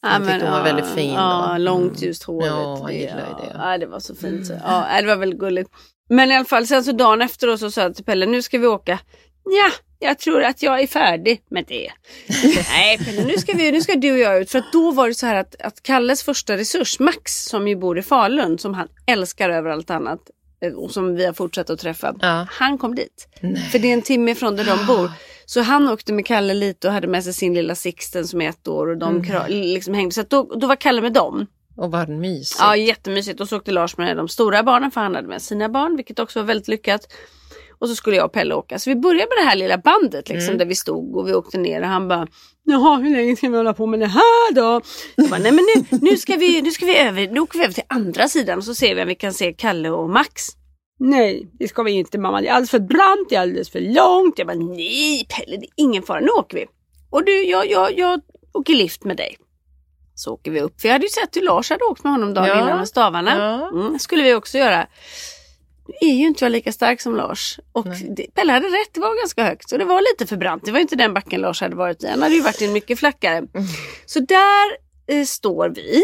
Speaker 5: Han tyckte hon var väldigt fin
Speaker 6: Ja,
Speaker 5: då.
Speaker 6: långt ljust håret.
Speaker 5: Ja, han det.
Speaker 6: Ja, det var så fint. Så. Ja, nej, det var väldigt gulligt. Men i alla fall, sen så dagen efter då så sa jag till Pelle, nu ska vi åka. Ja, jag tror att jag är färdig med det. Nej Pelle, nu ska, vi, nu ska du och jag ut. För att då var det så här att, att Kalles första resurs, Max, som ju bor i Falun, som han älskar över allt annat eh, och som vi har fortsatt att träffa.
Speaker 5: Ja.
Speaker 6: Han kom dit. För det är en timme ifrån där de bor. Så han åkte med Kalle lite och hade med sig sin lilla Sixten som är ett år och de kra- liksom hängde. Så då, då var Kalle med dem.
Speaker 5: Och vad mysigt.
Speaker 6: Ja, jättemysigt. Och så åkte Lars med de stora barnen för han hade med sina barn, vilket också var väldigt lyckat. Och så skulle jag och Pelle åka. Så vi började med det här lilla bandet liksom, där vi stod och vi åkte ner och han bara Jaha, hur länge ska vi hålla på med det här då? Jag bara, nej men nu, nu, ska vi, nu ska vi över, nu åker vi över till andra sidan och så ser vi om vi kan se Kalle och Max. Nej, det ska vi inte mamma. Det är alldeles för brant, det är alldeles för långt. Jag bara, nej Pelle, det är ingen fara, nu åker vi. Och du, jag, jag, jag åker lift med dig. Så åker vi upp. Jag hade ju sett hur Lars hade åkt med honom dagen
Speaker 5: Ja.
Speaker 6: innan med stavarna.
Speaker 5: Ja.
Speaker 6: Mm, skulle vi också göra. Nu är ju inte jag lika stark som Lars. Och det, Pelle hade rätt, det var ganska högt. Och det var lite för brant. Det var inte den backen Lars hade varit i. Han hade ju varit i en mycket flackare.
Speaker 5: Mm.
Speaker 6: Så där eh, står vi.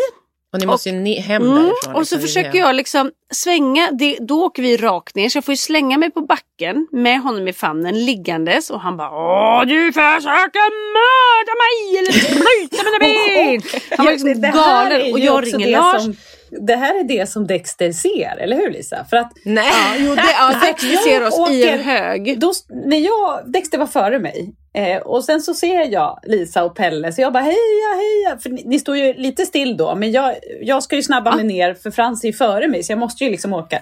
Speaker 5: Och ni måste ju ne- hem
Speaker 6: Mm,
Speaker 5: därifrån.
Speaker 6: och så
Speaker 5: liksom.
Speaker 6: försöker jag liksom svänga, det, då åker vi rakt ner så jag får ju slänga mig på backen med honom i famnen liggandes och han bara Åh du försöker mörda mig eller bryta mina ben! Han var liksom galen
Speaker 7: ju
Speaker 6: och jag ringer Lars.
Speaker 7: Som, det här är det som Dexter ser, eller hur Lisa? För att
Speaker 5: Nej.
Speaker 6: Ja, jo, det, ja, Dexter ser oss i en
Speaker 7: åker-
Speaker 6: hög.
Speaker 7: då, när jag, Dexter var före mig eh, och sen så ser jag Lisa och Pelle så jag bara heja heja, för ni, ni står ju lite still då men jag, jag ska ju snabba mig ner för Frans är ju före mig så jag måste ju liksom åka.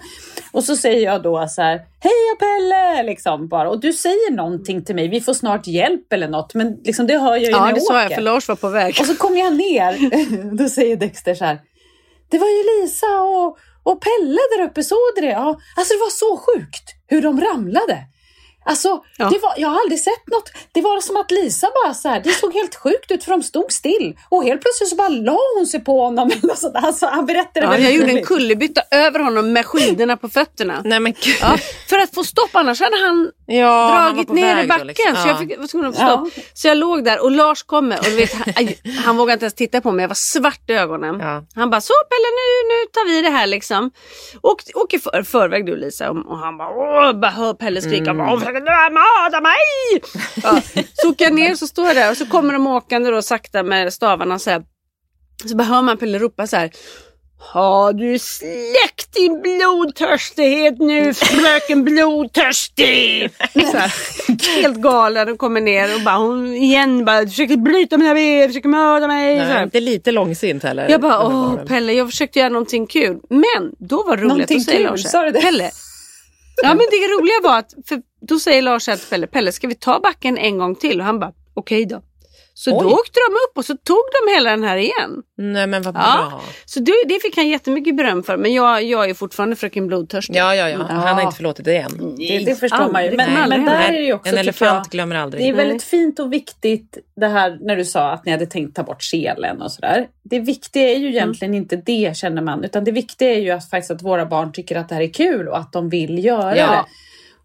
Speaker 7: Och så säger jag då så här heja Pelle liksom bara och du säger någonting till mig, vi får snart hjälp eller något men liksom det hör jag ju när
Speaker 6: Ja
Speaker 7: jag
Speaker 6: det sa
Speaker 7: åker.
Speaker 6: jag för Lars var på väg.
Speaker 7: Och så kommer jag ner, då säger Dexter så här. Det var ju Lisa och, och Pelle där uppe, såg du det? Ja, alltså det var så sjukt hur de ramlade. Alltså,
Speaker 6: Ja.
Speaker 7: det var, jag har aldrig sett något. Det var som att Lisa bara så här, det såg helt sjukt ut för de stod still. Och helt plötsligt så bara la hon sig på honom. Eller sånt. Alltså, han berättade
Speaker 6: Ja, jag gjorde en kullerbytta över honom med skidorna på fötterna.
Speaker 5: Nej men.
Speaker 6: Ja, för att få stopp, annars hade han
Speaker 5: Ja, han
Speaker 6: dragit
Speaker 5: på
Speaker 6: ner i backen.
Speaker 5: liksom.
Speaker 6: Så
Speaker 5: Ja.
Speaker 6: jag fick, var tvungen att få stopp. Så jag låg där och Lars kommer och du vet, han, han vågade inte ens titta på mig. Jag var svart i ögonen.
Speaker 5: Ja.
Speaker 6: Han bara, så Pelle nu, nu tar vi det här liksom. Och, och i för, förväg du Lisa. Och, och han bara, åh, bara hör Pelle skrika. Mm. Mörda mig? Ja. Så åker jag ner så står jag där och så kommer de åkande då sakta med stavarna så här. Så bara hör man Pelle ropa så här. Har du släckt din blodtörstighet nu fröken blodtörstig? Så här, helt galen och kommer ner och bara hon igen bara försöker bryta mina ben, försöker mörda mig. så
Speaker 5: Nej, inte lite långsint heller.
Speaker 6: Jag bara, åh. Pelle, jag försökte göra någonting kul. Men då var det roligt,
Speaker 7: Någonting
Speaker 6: då säger
Speaker 7: kul,
Speaker 6: Lars
Speaker 7: sa du det?
Speaker 6: Pelle. Ja men det roliga var att, för då säger Lars att Pelle, Pelle ska vi ta backen en gång till? Och han bara, okej då. Så
Speaker 5: Oj.
Speaker 6: då åkte de upp och så tog de hela den här igen.
Speaker 5: Nej men vad bra.
Speaker 6: Ja. Så det, det fick han jättemycket beröm för. Men jag, jag är fortfarande fröken blodtörstig.
Speaker 5: Ja, ja, ja. Han har inte förlåtit dig än.
Speaker 7: Det, det förstår man ju. Men,
Speaker 6: Nej,
Speaker 7: men där är det ju också,
Speaker 5: En elefant
Speaker 7: jag,
Speaker 5: glömmer aldrig.
Speaker 7: Det är väldigt fint och viktigt det här när du sa att ni hade tänkt ta bort selen och sådär. Det viktiga är ju egentligen inte det känner man, utan det viktiga är ju att, faktiskt att våra barn tycker att det här är kul och att de vill göra
Speaker 5: Ja.
Speaker 7: det.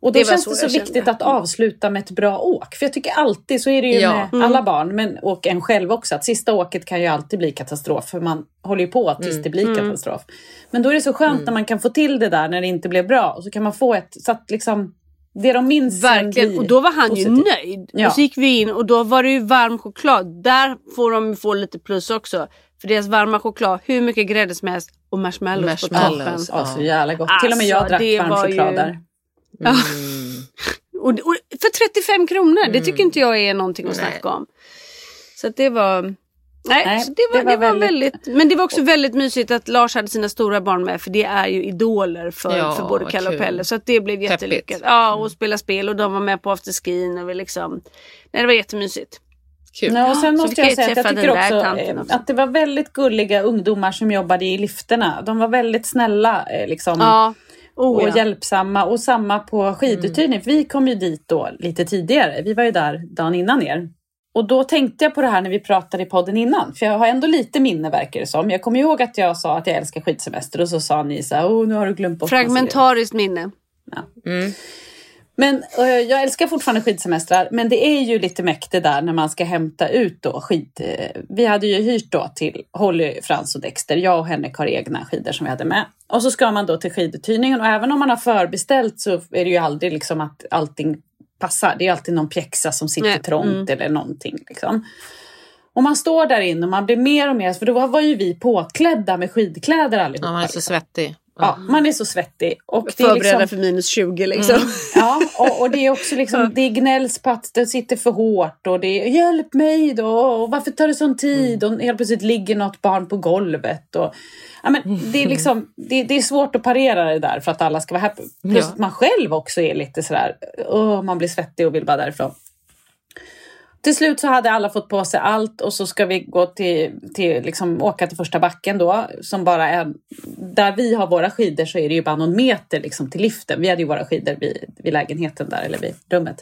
Speaker 7: Och då
Speaker 6: Det
Speaker 7: känns det så viktigt
Speaker 6: kände.
Speaker 7: att avsluta med ett bra åk. För jag tycker alltid, så är det ju
Speaker 5: Ja.
Speaker 7: med alla barn men, och en själv också, att sista åket kan ju alltid bli katastrof. För man håller ju på tills det blir katastrof. Men då är det så skönt när man kan få till det där när det inte blev bra. Och så kan man få ett, så att liksom, det de minns
Speaker 6: Verkligen. Och då var han ju
Speaker 7: positivt.
Speaker 6: nöjd.
Speaker 7: Ja.
Speaker 6: Och så gick vi in och då var det ju varm choklad. Där får de ju få lite plus också. För deras varma choklad, hur mycket grädde som helst och marshmallows, på toppen.
Speaker 5: Marshmallows.
Speaker 7: Ja, så jävla gott. Till och med jag
Speaker 6: Alltså,
Speaker 7: drack varm
Speaker 6: var
Speaker 7: choklad
Speaker 6: ju-
Speaker 7: där.
Speaker 6: Och, och för 35 kronor, det tycker inte jag är någonting att snacka om. Så att det var... Nej,
Speaker 7: Nej,
Speaker 6: så det var,
Speaker 7: det var
Speaker 6: det var
Speaker 7: väldigt-
Speaker 6: väldigt... Men det var också väldigt mysigt att Lars hade sina stora barn med för det är ju idoler för,
Speaker 5: Ja,
Speaker 6: för både Kalle och. Pelle. Så att det blev jättelyckat. Ja, och spela spel och de var med på afterskin och vi liksom... Nej, det var jättemysigt.
Speaker 5: Kul.
Speaker 7: Ja, och sen
Speaker 6: så
Speaker 7: måste jag säga att jag tycker också eh,
Speaker 6: också.
Speaker 7: att det var väldigt gulliga ungdomar som jobbade i lifterna. De var väldigt snälla eh, liksom,
Speaker 6: Ja, oh,
Speaker 7: och
Speaker 6: ja.
Speaker 7: hjälpsamma. Och samma på skiduthyrning. För vi kom ju dit då lite tidigare. Vi var ju där dagen innan er. Och då tänkte jag på det här när vi pratade i podden innan. För jag har ändå lite minne verkar det som. Jag kommer ihåg att jag sa att jag älskar skidsemester och så sa ni så här, oh, nu har du glömt bort massa grejer."
Speaker 6: Fragmentariskt minne.
Speaker 7: Men eh, jag älskar fortfarande skidsemestrar, men det är ju lite mäktigt där när man ska hämta ut då skid... eh, vi hade ju hyrt då till Holly, Frans och Dexter. Jag och Henrik har egna skidor som vi hade med. Och så ska man då till skiduthyrningen och även om man har förbeställt så är det ju aldrig liksom att allting passar. Det är alltid någon pjäxa som sitter
Speaker 6: Nej,
Speaker 7: trångt
Speaker 6: mm.
Speaker 7: eller någonting liksom. Och man står där inne och man blir mer och mer, för då var ju vi påklädda med skidkläder allihopa.
Speaker 5: Ja, man är så
Speaker 7: liksom.
Speaker 5: svettig.
Speaker 7: Ja, man är så svettig. Och det är
Speaker 6: Förberedda
Speaker 7: liksom,
Speaker 6: för minus 20 liksom.
Speaker 7: Ja, och, och det är också liksom, det gnälls på att det sitter för hårt och det är hjälp mig då och varför tar det sån tid och helt plötsligt ligger något barn på golvet. Och, ja, men det, är liksom, det, det är svårt att parera det där för att alla ska vara happy. Plus
Speaker 5: Ja.
Speaker 7: att man själv också är lite sådär, åh, man blir svettig och vill bara därifrån. Till slut så hade alla fått på sig allt och så ska vi gå till, till liksom, åka till första backen då. Som bara är, där vi har våra skidor så är det ju bara någon meter liksom, till liften. Vi hade ju våra skidor vid, vid lägenheten där, eller vid rummet.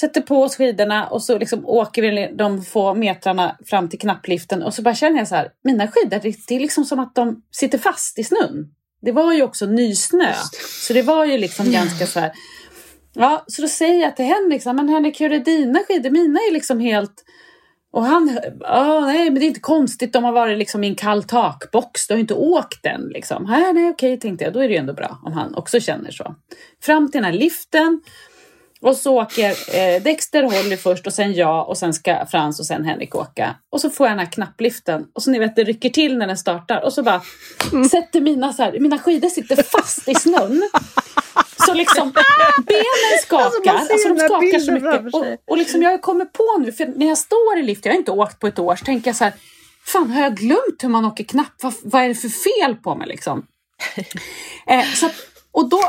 Speaker 7: Sätter på oss skidorna och så liksom åker vi de få metrarna fram till knappliften och så bara känner jag så här, mina skidor, det, är liksom som att de sitter fast i snön. Det var ju också nysnö, så det var ju liksom ganska så här, Ja, så då säger jag till Henrik, så här, men Henrik hur är dina skidor? Mina är liksom helt... Och han, oh, nej men det är inte konstigt, de har varit liksom i en kall takbox, du har ju inte åkt den liksom. Nej, nej okej tänkte jag, då är det ju ändå bra om han också känner så. Fram till den här liften och så åker eh, Dexter Holly först och sen jag och sen ska Frans och sen Henrik åka. Och så får jag den här knappliften och så ni vet det rycker till när den startar och så bara sätter mina så här, mina skidor sitter fast i snön. Så liksom benen skakar,
Speaker 6: Alltså, man ser
Speaker 7: alltså, de skakar så mycket. Och, och liksom jag kommer på nu, för när jag står i lift, jag har inte åkt på ett år, så tänker jag så här, fan har jag glömt hur man åker knapp? Vad, vad är det för fel på mig liksom? eh, så att, och då,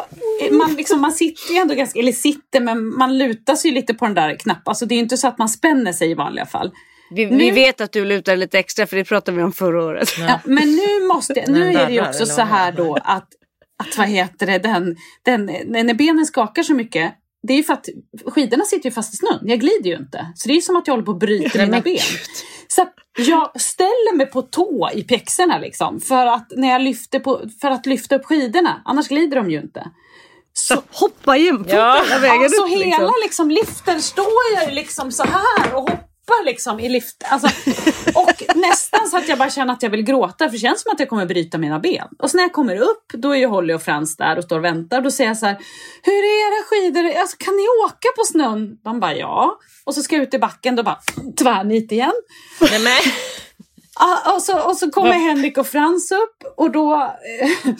Speaker 7: man, liksom, man sitter ju ändå ganska, eller sitter, men man lutar sig lite på den där knappen. Alltså det är ju inte så att man spänner sig i vanliga fall.
Speaker 6: Vi,
Speaker 7: Nu-
Speaker 6: vi vet att du lutar lite extra för det pratade vi om förra året.
Speaker 7: Ja, men nu måste nu är det ju också så här då att, att vad heter det, den, den, när benen skakar så mycket det är ju för att skidorna sitter ju fast i snön. Jag glider ju inte. Så det är ju som att jag håller på att bryta mina ben. Så jag ställer mig på tå i pjäxorna liksom. För att, när jag lyfter på, för att lyfta upp skidorna. Annars glider de ju inte. Så,
Speaker 6: Hoppa jämfota
Speaker 5: Ja.
Speaker 6: hela vägen
Speaker 7: alltså
Speaker 6: upp.
Speaker 7: hela
Speaker 6: Liksom.
Speaker 7: liksom, liften står jag ju liksom så här och hoppar liksom i lift. Alltså, och nästan så att jag bara känner att jag vill gråta för det känns som att jag kommer bryta mina ben. Och så när jag kommer upp då är ju Holly och Frans där och står och väntar. Då säger jag så här, hur är era skidor? Alltså, kan ni åka på snön? De bara ja. Och så ska jag ut i backen, då bara tvärnit igen.
Speaker 5: Nej, men,
Speaker 7: Ah, och, så, och så kommer Henrik och Frans upp och då, eh,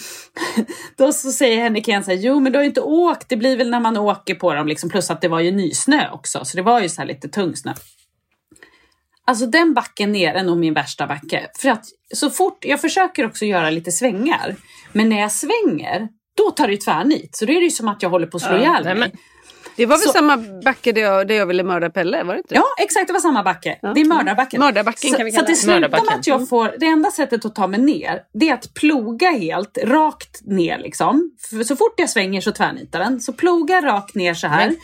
Speaker 7: då så säger Henrik igen så här, jo men du har ju inte åkt, det blir väl när man åker på dem liksom, plus att det var ju nysnö också, så det var ju så lite tung snö. Alltså den backen ner är nog min värsta backe. För att så fort, jag försöker också göra lite svängar, men när jag svänger, då tar det tvärnit. Så då är det ju som att jag håller på att slå
Speaker 5: Ja,
Speaker 7: ihjäl
Speaker 5: nej,
Speaker 7: mig.
Speaker 6: Det var väl
Speaker 7: Så-
Speaker 6: samma backe där jag, där jag ville mörda Pelle, var det inte?
Speaker 7: Ja, exakt. Det var samma backe. Det är mördarbacken.
Speaker 6: Mördarbacken
Speaker 7: så,
Speaker 6: kan vi
Speaker 7: Så
Speaker 6: kalla
Speaker 7: det
Speaker 6: det.
Speaker 7: slutar med att jag får... Det enda sättet att ta mig ner, det är att ploga helt, rakt ner liksom. För så fort jag svänger så tvärnitar den. Så ploga rakt ner så här.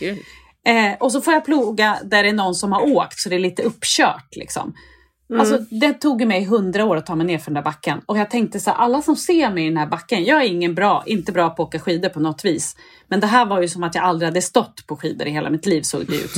Speaker 7: Eh, och så får jag ploga där det är någon som har åkt så det är lite uppkört. Liksom. Alltså, det tog mig hundra år att ta mig ner för den där backen. Och jag tänkte så här, alla som ser mig i den här backen, jag är ingen bra, inte bra på att åka skidor på något vis. Men det här var ju som att jag aldrig hade stått på skidor i hela mitt liv såg det ut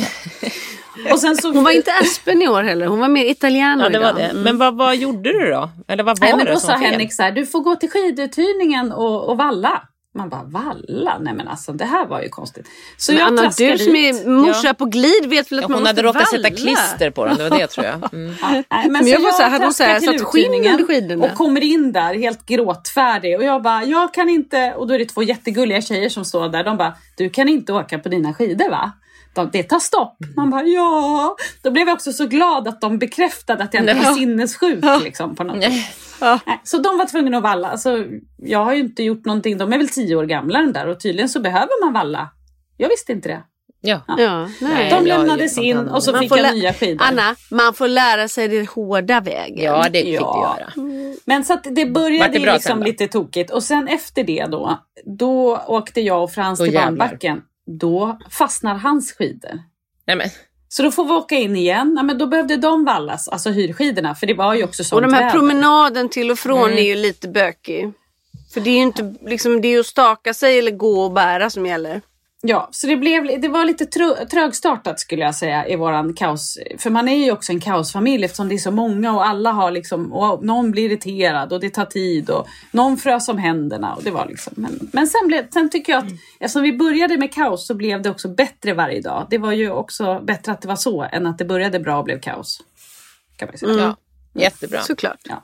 Speaker 7: och sen så,
Speaker 6: Hon var inte Aspen i år heller, hon var mer italiano
Speaker 5: Ja, det var
Speaker 6: idag.
Speaker 5: det. Men vad, vad gjorde du då? Eller vad var
Speaker 7: Nej, men
Speaker 5: det
Speaker 7: då
Speaker 5: som
Speaker 7: sa
Speaker 5: var?
Speaker 7: Henrik så här, du får gå till skiduthyrningen och, och valla. Man bara, valla? Nej men alltså det här var ju konstigt. Så
Speaker 6: Men
Speaker 7: jag
Speaker 6: Anna, du som är morsa på glid vet väl att
Speaker 5: Ja,
Speaker 6: man
Speaker 5: hon
Speaker 6: måste
Speaker 5: hade råkat sätta
Speaker 6: valla?
Speaker 5: klister på den, det var det tror jag. Mm.
Speaker 7: Nej,
Speaker 6: Men jag
Speaker 7: så
Speaker 6: var så här, hade hon så här
Speaker 7: traskar till
Speaker 6: satt skinn
Speaker 7: uthyrningen
Speaker 6: under skidorna?
Speaker 7: Och kommer in där helt gråtfärdig och jag bara, jag kan inte, och då är det två jättegulliga tjejer som står där, de bara, du kan inte åka på dina skidor va? De, det tar stopp. Man bara, ja. Då blev jag också så glad att de bekräftade att jag inte var sinnessjuk. Liksom, på något Så de var tvungna att valla. Alltså, jag har ju inte gjort någonting, de är väl tio år gamla den där och tydligen så behöver man valla. Jag visste inte det.
Speaker 5: Ja.
Speaker 6: Ja, nej.
Speaker 7: De lämnades in och så
Speaker 6: Man
Speaker 7: fick
Speaker 6: får
Speaker 7: jag nya skidor.
Speaker 6: Anna, man får lära sig den hårda vägen.
Speaker 5: ja, det fick
Speaker 7: Ja.
Speaker 5: du göra.
Speaker 7: Men så att det började
Speaker 5: det
Speaker 7: liksom lite tokigt och sen efter det då, då åkte jag och Frans till barnbacken. Då fastnar hans skidor.
Speaker 5: Nej, men,
Speaker 7: Så då får vi åka in igen. Ja, men då behövde de vallas, alltså hyrskidorna, för det var ju också sånt
Speaker 6: Och de här
Speaker 7: väder.
Speaker 6: promenaden till och från
Speaker 5: Mm.
Speaker 6: är ju lite bökig. För det är ju inte liksom, det är ju att staka sig eller gå och bära som gäller.
Speaker 7: Ja, så det, blev, det var lite trö, trögstartat skulle jag säga i våran kaos. För man är ju också en kaosfamilj eftersom det är så många och alla har liksom, och någon blir irriterad och det tar tid och någon frös om händerna och det var liksom. Men, men sen, blev, sen tycker jag att eftersom vi började med kaos så blev det också bättre varje dag. Det var ju också bättre att det var så än att det började bra och blev kaos. Kan man säga.
Speaker 5: ja. Jättebra.
Speaker 6: Såklart.
Speaker 7: Ja.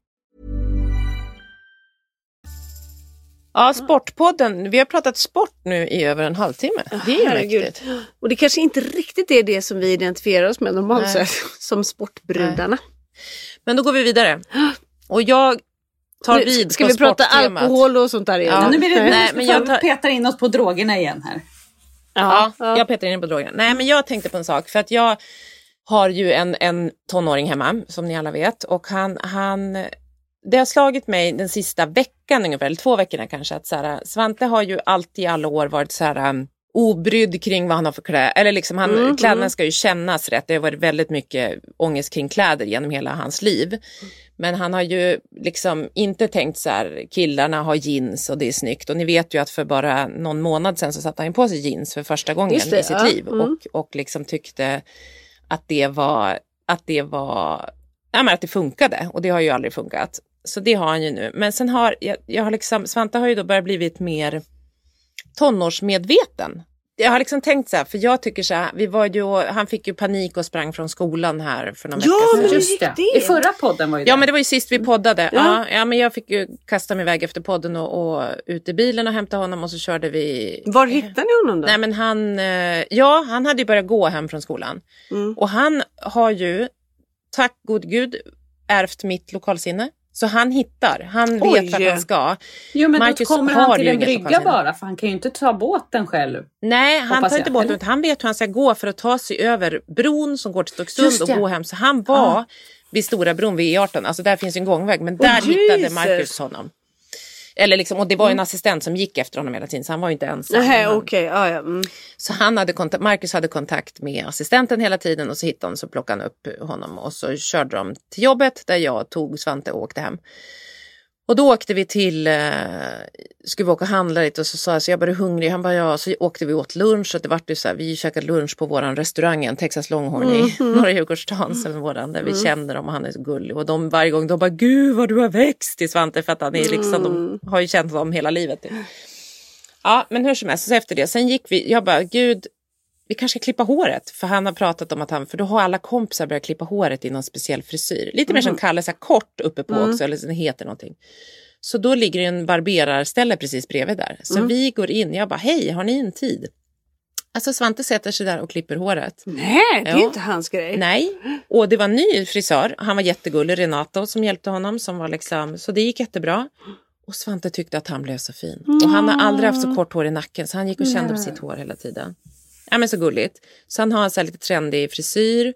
Speaker 5: Ja, Sportpodden. Vi har pratat sport nu i över en halvtimme. Det är ju
Speaker 6: Herregud.
Speaker 5: mäktigt.
Speaker 6: Och det kanske inte riktigt är det som vi identifierar oss med normalt
Speaker 5: Nej.
Speaker 6: sett, som sportbrudarna.
Speaker 5: Men då går vi vidare. Och jag tar
Speaker 6: Nu,
Speaker 5: vid
Speaker 6: Ska
Speaker 5: på
Speaker 6: vi prata alkohol och sånt där igen?
Speaker 5: Ja,
Speaker 7: Nu blir det,
Speaker 5: Nej, men jag tar-
Speaker 7: petar in oss på drogerna igen här.
Speaker 5: Ja, jag petar in på drogerna. Nej, men jag tänkte på en sak. För att jag har ju en, en tonåring hemma, som ni alla vet. Och han, han, det har slagit mig den sista veckan ungefär, eller två veckorna kanske, att så här, Svante har ju alltid i alla år varit så här um, obrydd kring vad han har för kläder. Eller liksom han, kläderna ska ju kännas rätt. Det har varit väldigt mycket ångest kring kläder genom hela hans liv. Men han har ju liksom inte tänkt så här, killarna har jeans och det är snyggt. Och ni vet ju att för bara någon månad sedan så satte han på sig jeans för första gången
Speaker 6: det,
Speaker 5: i sitt
Speaker 6: ja.
Speaker 5: liv.
Speaker 6: Mm.
Speaker 5: Och, och liksom tyckte att det var, att det var, ja men att det funkade. Och det har ju aldrig funkat. Så det har han ju nu. Men sen har, jag, jag har liksom, Svante har ju då börjat blivit mer tonårsmedveten. Jag har liksom tänkt så här, för jag tycker så här, vi var ju, han fick ju panik och sprang från skolan här för någon
Speaker 6: Ja,
Speaker 5: vecka sedan.
Speaker 6: men
Speaker 7: Just
Speaker 6: gick
Speaker 7: det.
Speaker 6: det?
Speaker 7: I förra podden var ju det.
Speaker 5: Ja men det var ju sist vi poddade. Ja.
Speaker 6: Ja.
Speaker 5: Ja, men jag fick ju kasta mig iväg efter podden och, och ut i bilen och hämta honom och så körde vi.
Speaker 6: Var hittade ni honom då?
Speaker 5: Nej men han, eh, ja han hade ju börjat gå hem från skolan.
Speaker 6: Mm.
Speaker 5: Och han har ju, tack god gud, ärvt mitt lokalsinne. Så han hittar, han
Speaker 6: Oj.
Speaker 5: vet vart han ska.
Speaker 7: Jo men
Speaker 5: Marcus
Speaker 7: då kommer han till en brygga bara för han kan ju inte ta båten själv.
Speaker 5: Nej, han tar inte båten utan han vet hur han ska gå för att ta sig över bron som går till Stocksund och gå hem. Så han var vid Stora bron vid E18, alltså där finns en gångväg, men där
Speaker 6: Åh,
Speaker 5: hittade
Speaker 6: Jesus.
Speaker 5: Marcus honom. Eller liksom, och det var en assistent som gick efter honom hela tiden så han var ju inte ensam.
Speaker 6: Nej,
Speaker 5: Han-
Speaker 6: okej. Ja, ja. Mm.
Speaker 5: Så han hade kontakt, Marcus hade kontakt med assistenten hela tiden och så hittade han så plockade han upp honom och så körde de till jobbet där jag tog Svante och åkte hem. Och då åkte vi till, eh, skulle vi åka och handla lite och så sa jag så jag började hungrig. Han bara ja, så åkte vi åt lunch och det vart ju så här, vi käkade lunch på våran restaurang, en Texas Longhorn i norra Djurgårdsstaden, som är våran, där vi känner dem och han är så gullig. Och de varje gång de bara gud vad du har växt till Svante för att han är liksom, de har ju känt honom hela livet. Ja, men hur som helst, så efter det, sen gick vi, jag bara, gud, vi kanske ska klippa håret. För han har pratat om att han, för då har alla kompisar börjat klippa håret i någon speciell frisyr. Lite mer som Kalle, så här kort uppe på också, eller det heter någonting. Så då ligger det en barberarställe precis bredvid där. Så vi går in, jag bara, hej, har ni en tid? Alltså Svante sätter sig där och klipper håret.
Speaker 6: Nej, det är
Speaker 5: Ja.
Speaker 6: inte hans grej.
Speaker 5: Nej, och det var en ny frisör. Han var jättegullig, Renato, som hjälpte honom. Som var liksom, så det gick jättebra. Och Svante tyckte att han blev så fin. Och han har aldrig haft så kort hår i nacken så han gick och kände på sitt hår hela tiden. Ja men så gulligt. Så han har en så lite trendig frisyr.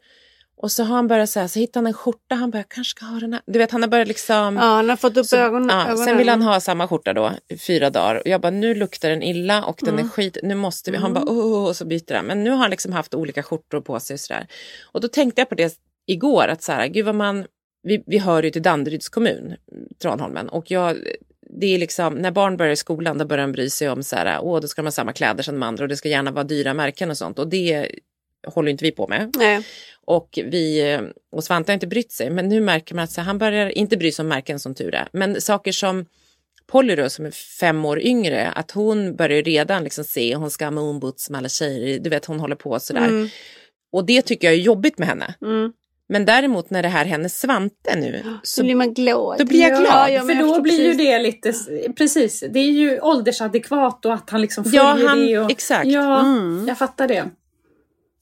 Speaker 5: Och så har han börjat så här, så hittar han en skjorta, han bara, kanske ska ha den här. Du vet han har börjat liksom.
Speaker 6: Ja, han har fått upp
Speaker 5: Så,
Speaker 6: ögonen.
Speaker 5: ja,
Speaker 6: ögonen.
Speaker 5: sen vill han ha samma skjorta då, fyra dagar. Och jag bara, nu luktar den illa och den
Speaker 6: Mm.
Speaker 5: är skit, nu måste vi. Han bara, åh, och så byter han. Men nu har han liksom haft olika skjortor på sig och sådär. Och då tänkte jag på det igår, att så här, gud vad man, vi, vi hör ju till Danderyds kommun, Tranholmen. Och jag, det är liksom, när barn börjar i skolan, då börjar de bry sig om så här, åh, då ska de ha samma kläder som de andra och det ska gärna vara dyra märken och sånt. Och det håller inte vi på med.
Speaker 6: Nej.
Speaker 5: Och, vi, och Svante har inte brytt sig, men nu märker man att så här, han börjar inte bry sig om märken som tur är. Men saker som Polly då, som är fem år yngre, att hon börjar redan liksom se, hon ska ha moonboots med alla tjejer, du vet hon håller på sådär. Och det tycker jag är jobbigt med henne.
Speaker 6: Mm.
Speaker 5: Men däremot när det här händer Svante nu,
Speaker 6: Så
Speaker 5: så
Speaker 6: blir man glad.
Speaker 5: Då blir jag glad,
Speaker 6: Ja, men
Speaker 7: För
Speaker 6: jag
Speaker 7: då blir ju
Speaker 6: precis.
Speaker 7: det lite, precis, det är ju åldersadekvat och att han liksom följer
Speaker 5: Ja, han-
Speaker 7: det. Och,
Speaker 5: exakt.
Speaker 7: Ja,
Speaker 6: Mm.
Speaker 7: jag fattar det.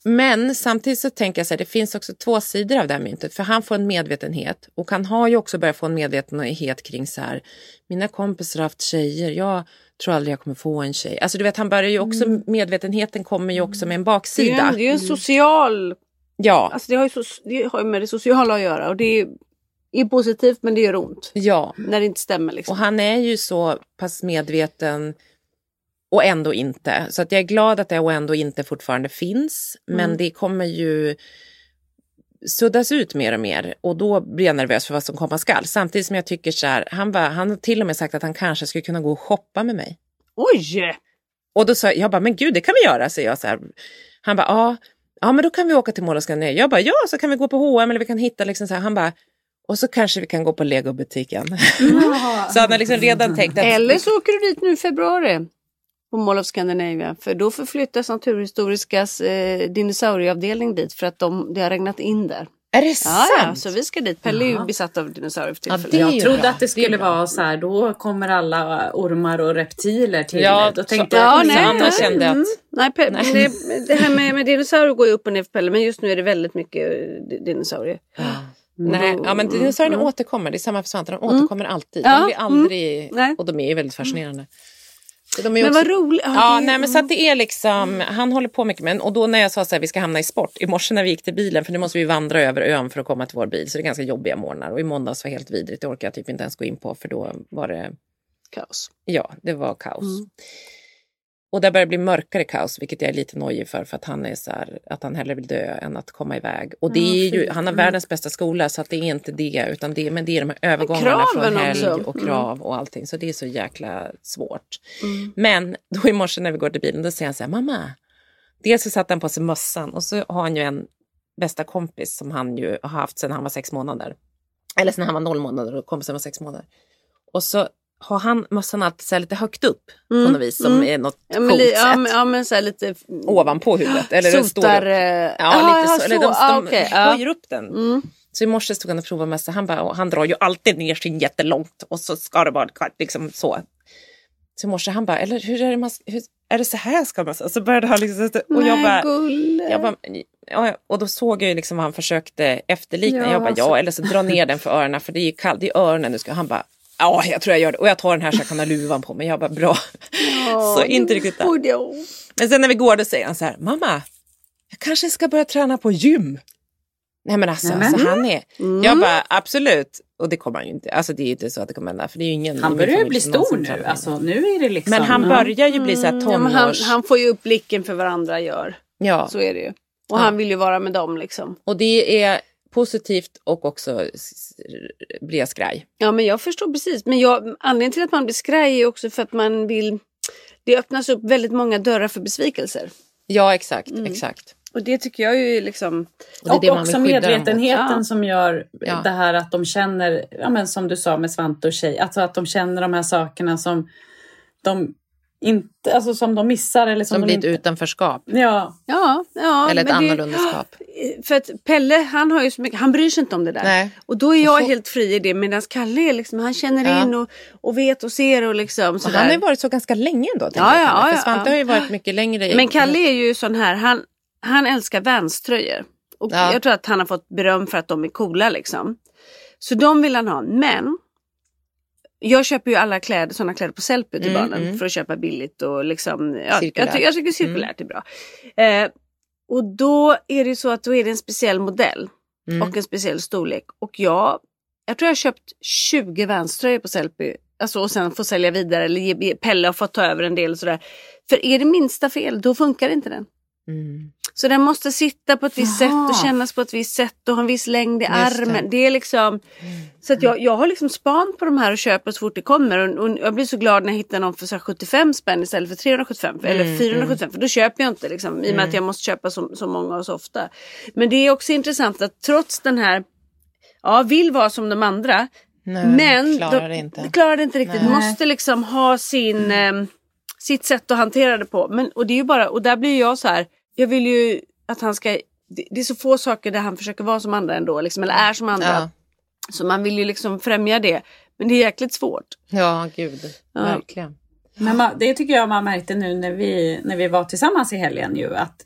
Speaker 5: Men samtidigt så tänker jag så här, det finns också två sidor av det här myntet. För han får en medvetenhet och han har ju också börjat få en medvetenhet kring så här, mina kompisar har haft tjejer, jag tror aldrig jag kommer få en tjej. Alltså du vet, han börjar ju också, medvetenheten kommer ju också med en
Speaker 6: Det är ju
Speaker 5: baksida.
Speaker 6: en, det är ju en social...
Speaker 5: Ja,
Speaker 6: Alltså det har, ju så, det har ju med det sociala att göra och det är, är positivt men det gör ont.
Speaker 5: ja.
Speaker 6: När det inte stämmer liksom.
Speaker 5: Och han är ju så pass medveten och ändå inte. Så att jag är glad att det och ändå inte fortfarande finns. Men det kommer ju suddas ut mer och mer och då blir jag nervös för vad som komma skall. Samtidigt som jag tycker så här, han, bara, han har till och med sagt att han kanske skulle kunna gå och shoppa med mig.
Speaker 6: Oj!
Speaker 5: Och då sa jag, jag bara, men gud det kan vi göra, säger jag så här. Han bara, ja, ja men då kan vi åka till Mall Scandinavia. Jag bara, ja så kan vi gå på H&M eller vi kan hitta liksom så här. Han bara, och så kanske vi kan gå på legobutiken. så han har liksom redan tänkt att...
Speaker 6: Eller så åker du dit nu i februari. På Mall of Scandinavia. För då förflyttas Naturhistoriskas eh, dinosaurieavdelning dit för att de, det har regnat in där.
Speaker 5: Är det
Speaker 6: Ja,
Speaker 5: sant?
Speaker 6: ja, så vi ska dit. Pelle är ju besatt av dinosaurier för
Speaker 5: Ja,
Speaker 6: tillfället.
Speaker 5: det är
Speaker 7: Jag trodde
Speaker 5: bra.
Speaker 7: att det
Speaker 5: Det
Speaker 7: skulle
Speaker 5: bra.
Speaker 7: vara så här, då kommer alla ormar och reptiler till.
Speaker 5: Ja,
Speaker 7: då
Speaker 5: så-
Speaker 7: tänkte
Speaker 6: Ja,
Speaker 7: jag,
Speaker 6: nej,
Speaker 5: Så Anna
Speaker 6: nej.
Speaker 5: kände att...
Speaker 6: Mm. Nej, Pe- Det, det här med, med dinosaurier går ju upp och ner för Pelle men just nu är det väldigt mycket eh, di- dinosaurier.
Speaker 5: Nej, ja, men dinosaurierna återkommer. Det är samma för Svante. De återkommer alltid.
Speaker 6: Ja,
Speaker 5: De blir aldrig...
Speaker 6: Nej.
Speaker 5: Och de är ju väldigt fascinerande.
Speaker 6: Men
Speaker 5: också-
Speaker 6: vad roligt.
Speaker 5: Ja,
Speaker 6: det-
Speaker 5: nej, men så att det är liksom, han håller på mycket med och då när jag sa så här, vi ska hamna i sport, i morse när vi gick till bilen, för nu måste vi vandra över ön för att komma till vår bil, så det är ganska jobbiga morgnar och i måndags var helt vidrigt, det orkar jag typ inte ens gå in på för då var det,
Speaker 6: Kaos.
Speaker 5: ja, det var kaos. Och där börjar det bli mörkare kaos, vilket jag är lite nojig för, för att han är så här, att han hellre vill dö än att komma iväg. Och det är ju, han har världens bästa skola, så att det är inte det, utan det, men det är de här övergångarna från helg
Speaker 6: också.
Speaker 5: och krav och allting. Så det är så jäkla svårt. Men då i morse när vi går till bilen, då säger han så här, mamma. Dels så satte han på sig mössan och så har han ju en bästa kompis som han ju har haft sedan han var sex månader. Eller sedan han var noll månader och kompisen var sex månader. Och så har han mössan alltid så lite högt upp på något vis som är något
Speaker 6: Ja, men,
Speaker 5: coolt sätt.
Speaker 6: ja, men, ja, men så lite...
Speaker 5: Ovanpå huvudet. Eller den står
Speaker 6: Sotar...
Speaker 5: upp.
Speaker 6: eh,
Speaker 5: Ja,
Speaker 6: ah,
Speaker 5: lite
Speaker 6: ja,
Speaker 5: så. Eller de,
Speaker 6: ah,
Speaker 5: de
Speaker 6: okej, ja.
Speaker 5: höjer upp den. Så i morse stod han och provade mössa. Han, bara, och han drar ju alltid ner sin jättelångt och så ska det vara liksom så. Så i morse han bara, eller hur är det, man, hur, är det så här ska man säga? Så började han liksom, och jag bara, jag bara, ja, och då såg jag ju liksom vad han försökte efterlikna.
Speaker 6: Ja,
Speaker 5: jag bara, ja, eller så dra ner den för öronen för det är ju kallt, det är öronen du ska. Han bara, ja, jag tror jag gör det. Och jag tar den här så jag kan ha luvan på mig. Jag bara, bra. så inte riktigt där. Men sen när vi går då säger han så här, mamma, jag kanske ska börja träna på gym. Nej men alltså,
Speaker 7: Nämen.
Speaker 5: så han är,
Speaker 6: Mm.
Speaker 5: jag bara absolut, och det kommer han ju inte, alltså det är ju inte så att det kommer hända, för det är ju ingen
Speaker 7: Han börjar ju bli stor nu. Alltså, nu är det liksom...
Speaker 5: Men han
Speaker 7: Ja.
Speaker 5: börjar ju bli så här
Speaker 6: Ja, men han,
Speaker 5: tonårs...
Speaker 6: han får ju upp blicken för vad andra gör.
Speaker 5: ja.
Speaker 6: Så är det ju. Och
Speaker 5: Ja.
Speaker 6: han vill ju vara med dem liksom.
Speaker 5: Och det är positivt och också blir jag skraj.
Speaker 6: Ja men jag förstår precis. Men jag, anledningen till att man blir skraj är också för att man vill... Det öppnas upp väldigt många dörrar för besvikelser.
Speaker 5: Ja exakt,
Speaker 6: Mm.
Speaker 5: exakt.
Speaker 6: Och det tycker jag ju liksom...
Speaker 5: Och
Speaker 7: Och också medvetenheten
Speaker 6: Ja.
Speaker 7: som gör
Speaker 5: Ja.
Speaker 7: det här att de känner, ja, men som du sa med Svante och tjej, alltså att de känner de här sakerna som de inte, alltså som de missar eller som
Speaker 5: Som
Speaker 7: de
Speaker 5: blir ett
Speaker 7: inte...
Speaker 5: utanförskap.
Speaker 7: Ja,
Speaker 6: Ja, ja.
Speaker 5: eller ett annorlundaskap.
Speaker 6: För att Pelle han har ju så mycket, han bryr sig inte om det där.
Speaker 5: Nej.
Speaker 6: Och då är jag
Speaker 5: Och så-
Speaker 6: helt fri i det medan Kalle är liksom, han känner
Speaker 5: Ja.
Speaker 6: in och, och vet och ser och liksom
Speaker 5: Och han har ju varit så ganska länge ändå. tänker
Speaker 6: Ja,
Speaker 5: jag,
Speaker 6: ja, ja,
Speaker 5: För Svante
Speaker 6: ja.
Speaker 5: har ju varit mycket längre. i-
Speaker 6: Men Kalle är ju sån här, han, han älskar Vans-tröjor. Och
Speaker 5: Ja.
Speaker 6: jag tror att han har fått beröm för att de är coola liksom. Så de vill han ha. Men jag köper ju alla kläder, sådana kläder på Sellpy till
Speaker 5: Mm,
Speaker 6: barnen
Speaker 5: mm.
Speaker 6: för att köpa billigt och liksom. Ja,
Speaker 5: Cirkulärt.
Speaker 6: jag, jag tycker cirkulärt är bra. Eh, och då är det ju så att då är det en speciell modell
Speaker 5: Mm.
Speaker 6: och en speciell storlek. Och jag, jag tror jag har köpt 20 Vans-tröjor på Sellpy. Alltså, och sen få sälja vidare eller ge Pelle har fått ta över en del och sådär. För är det minsta fel då funkar inte den.
Speaker 5: Mm.
Speaker 6: Så den måste sitta på ett visst
Speaker 7: Jaha.
Speaker 6: sätt och kännas på ett visst sätt och ha en viss längd i
Speaker 5: Just det.
Speaker 6: armen. Det. är liksom Så att jag, jag har liksom span på de här och köper så fort det kommer. Och, och jag blir så glad när jag hittar någon för så här 75 spänn istället för 375
Speaker 5: Mm,
Speaker 6: eller 475. För då köper jag inte liksom, i och med att jag måste köpa så, så många och så ofta. Men det är också intressant att trots den här, ja vill vara som de andra.
Speaker 5: Nej,
Speaker 6: men
Speaker 5: klarar
Speaker 6: de,
Speaker 5: det inte.
Speaker 6: klarar det inte riktigt.
Speaker 5: Nej.
Speaker 6: Måste liksom ha sin, eh, sitt sätt att hantera det på. Men, och det är ju bara, och där blir jag så här, jag vill ju att han ska, det, det är så få saker där han försöker vara som andra ändå, liksom, eller är som andra.
Speaker 5: Ja.
Speaker 6: Så man vill ju liksom främja det. Men det är jäkligt svårt.
Speaker 5: ja, gud.
Speaker 6: Ja.
Speaker 5: Verkligen.
Speaker 7: Men ma- det tycker jag man märkte nu när vi, när vi var tillsammans i helgen ju att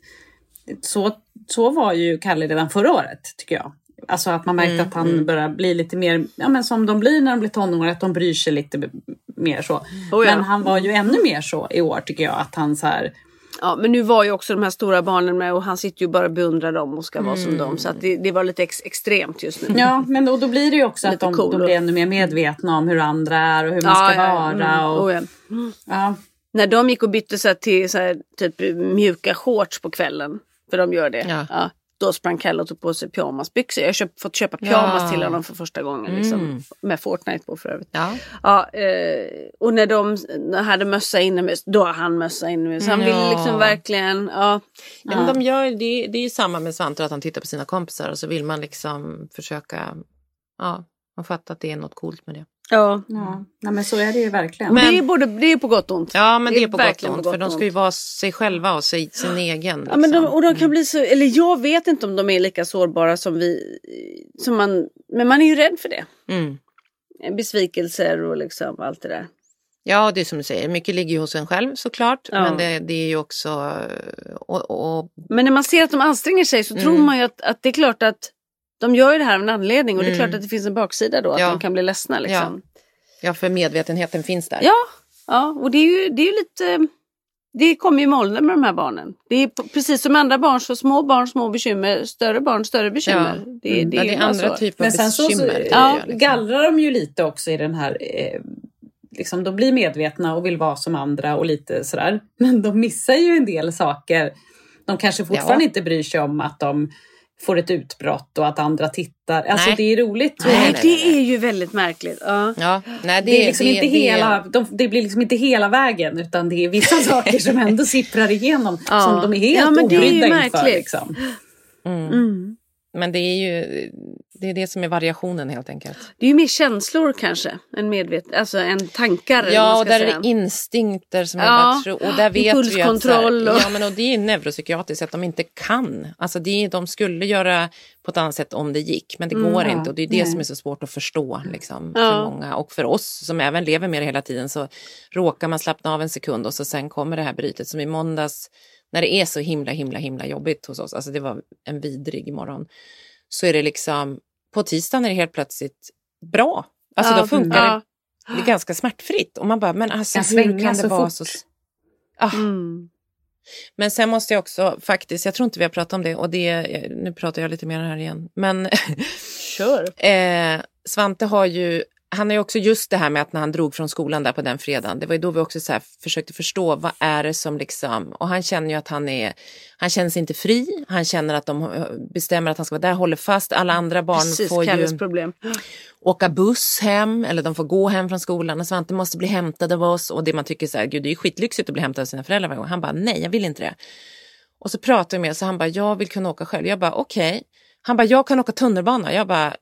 Speaker 7: så, så var ju Kalle redan förra året tycker jag. Alltså att man märkte
Speaker 5: Mm,
Speaker 7: att han börjar bli lite mer, ja men som de blir när de blir tonåringar, att de bryr sig lite mer så.
Speaker 6: Oh ja.
Speaker 7: Men han var ju ännu mer så i år tycker jag att han så här,
Speaker 6: Ja, men nu var ju också de här stora barnen med och han sitter ju bara och beundrar dem och ska vara som dem. Så att det, det var lite ex, extremt just nu.
Speaker 7: ja men då, då blir det ju också att de,
Speaker 6: cool
Speaker 7: de blir ännu mer medvetna om hur andra är och hur man ska vara.
Speaker 6: Mm,
Speaker 7: Och,
Speaker 6: oh ja.
Speaker 7: ja.
Speaker 6: När de gick och bytte så här till så här, typ mjuka shorts på kvällen. För de gör det.
Speaker 5: Ja.
Speaker 6: Då sprang Kalle och tog på sig pyjamasbyxor. Jag har köpt, fått köpa pyjamas
Speaker 5: Ja.
Speaker 6: till honom för första gången. Liksom,
Speaker 5: Mm.
Speaker 6: Med Fortnite på för övrigt.
Speaker 5: Ja.
Speaker 6: Ja, eh, och när de hade mössa inomhus, då har han mössa inomhus. Han vill
Speaker 5: Ja.
Speaker 6: liksom verkligen, ja.
Speaker 5: Ja, men de gör, det, det är ju samma med Svante att han tittar på sina kompisar och så vill man liksom försöka, ja, man fattar att det är något coolt med det.
Speaker 6: Ja.
Speaker 7: Ja. Nej, men så är det ju verkligen.
Speaker 5: Men-
Speaker 6: det, är både, det är på gott och ont.
Speaker 5: Ja, men det,
Speaker 6: Det
Speaker 5: är
Speaker 6: är
Speaker 5: på gott och ont, för de ska ju vara sig själva och sig, sin egen.
Speaker 6: Ja, men de,
Speaker 5: liksom.
Speaker 6: och de kan bli så, eller jag vet inte om de är lika sårbara som vi, som man, men man är ju rädd för det.
Speaker 5: Mm.
Speaker 6: Besvikelser och liksom allt det där.
Speaker 5: Ja, det är som du säger, mycket ligger ju hos en själv såklart.
Speaker 6: Ja.
Speaker 5: Men det, det är ju också, och, och,
Speaker 6: Men när man ser att de anstränger sig så tror
Speaker 5: Mm.
Speaker 6: man ju att, att det är klart att de gör ju det här av en anledning och det är
Speaker 5: Mm.
Speaker 6: klart att det finns en baksida då, att
Speaker 5: Ja.
Speaker 6: de kan bli ledsna liksom.
Speaker 5: ja, för medvetenheten finns där.
Speaker 6: Ja, ja och det är ju, det är lite, det kommer ju med åldern med de här barnen. Det är precis som andra barn, så små barn små bekymmer, större barn större bekymmer.
Speaker 5: Ja.
Speaker 6: Det,
Speaker 5: Mm.
Speaker 6: det
Speaker 5: Ja,
Speaker 6: är
Speaker 5: det är andra
Speaker 6: så.
Speaker 5: typer av
Speaker 7: Men sen så, så
Speaker 5: bekymmer. det
Speaker 7: ja,
Speaker 5: är liksom.
Speaker 7: gallrar de ju lite också i den här eh, liksom, de blir medvetna och vill vara som andra och lite sådär. Men de missar ju en del saker. De kanske fortfarande
Speaker 5: Ja.
Speaker 7: inte bryr sig om att de får ett utbrott och att andra tittar. Alltså
Speaker 5: Nej.
Speaker 7: det är roligt.
Speaker 5: Nej,
Speaker 6: Nej, det
Speaker 5: nej.
Speaker 6: är ju väldigt märkligt. Ja.
Speaker 5: Ja, nej, det,
Speaker 7: Det är liksom
Speaker 5: det-
Speaker 7: inte
Speaker 5: det-
Speaker 7: hela, de, det blir liksom inte hela vägen utan det är vissa saker som ändå sipprar igenom
Speaker 6: Ja.
Speaker 7: som de är helt
Speaker 6: Ja, men det är ju
Speaker 7: obrydda inför.
Speaker 6: märkligt.
Speaker 7: Liksom.
Speaker 5: Mm.
Speaker 6: Mm.
Speaker 5: Men det är ju det, är det som är variationen helt enkelt.
Speaker 6: Det är ju mer känslor kanske, än medvet alltså än tankar.
Speaker 5: Ja, och där
Speaker 6: säga.
Speaker 5: är det instinkter som
Speaker 6: Ja,
Speaker 5: bara tror. Och där vet vi att, här,
Speaker 6: och-
Speaker 5: ja, men och det är neuropsykiatriskt att de inte kan. Alltså det är, de skulle göra på ett annat sätt om det gick, men det går
Speaker 7: ja,
Speaker 5: inte. Och det är det
Speaker 7: nej.
Speaker 5: som är så svårt att förstå liksom,
Speaker 6: Ja.
Speaker 5: för många. Och för oss som även lever med det hela tiden så råkar man slappna av en sekund och så sen kommer det här brytet. Som i måndags när det är så himla, himla, himla jobbigt hos oss, alltså det var en vidrig morgon, så är det liksom, på tisdagen är det helt plötsligt bra. Alltså
Speaker 6: Ja,
Speaker 5: då funkar
Speaker 6: ja.
Speaker 5: det, det är ganska smärtfritt. Och man bara, men alltså hur kan det
Speaker 7: så
Speaker 5: vara
Speaker 7: fort.
Speaker 5: så... Ah.
Speaker 6: Mm.
Speaker 5: Men sen måste jag också faktiskt, jag tror inte vi har pratat om det och det, nu pratar jag lite mer här igen, men
Speaker 6: Kör.
Speaker 5: eh, Svante har ju, han har ju också just det här med att när han drog från skolan där på den fredagen, det var ju då vi också så försökte förstå vad är det som liksom, och han känner ju att han är, han känner sig inte fri, han känner att de eh, bestämmer att han ska vara där, håller fast, alla andra barn
Speaker 6: Precis,
Speaker 5: får
Speaker 6: Kalles
Speaker 5: ju
Speaker 6: problem.
Speaker 5: åka buss hem eller de får gå hem från skolan och Svante måste bli hämtad av oss och det man tycker så här, gud det är ju skitlyxigt att bli hämtad av sina föräldrar varje gång. Han bara, nej jag vill inte det. Och så pratar vi med så han bara, jag vill kunna åka själv. Jag bara, okej. Han bara, jag kan åka tunnelbana. Jag bara,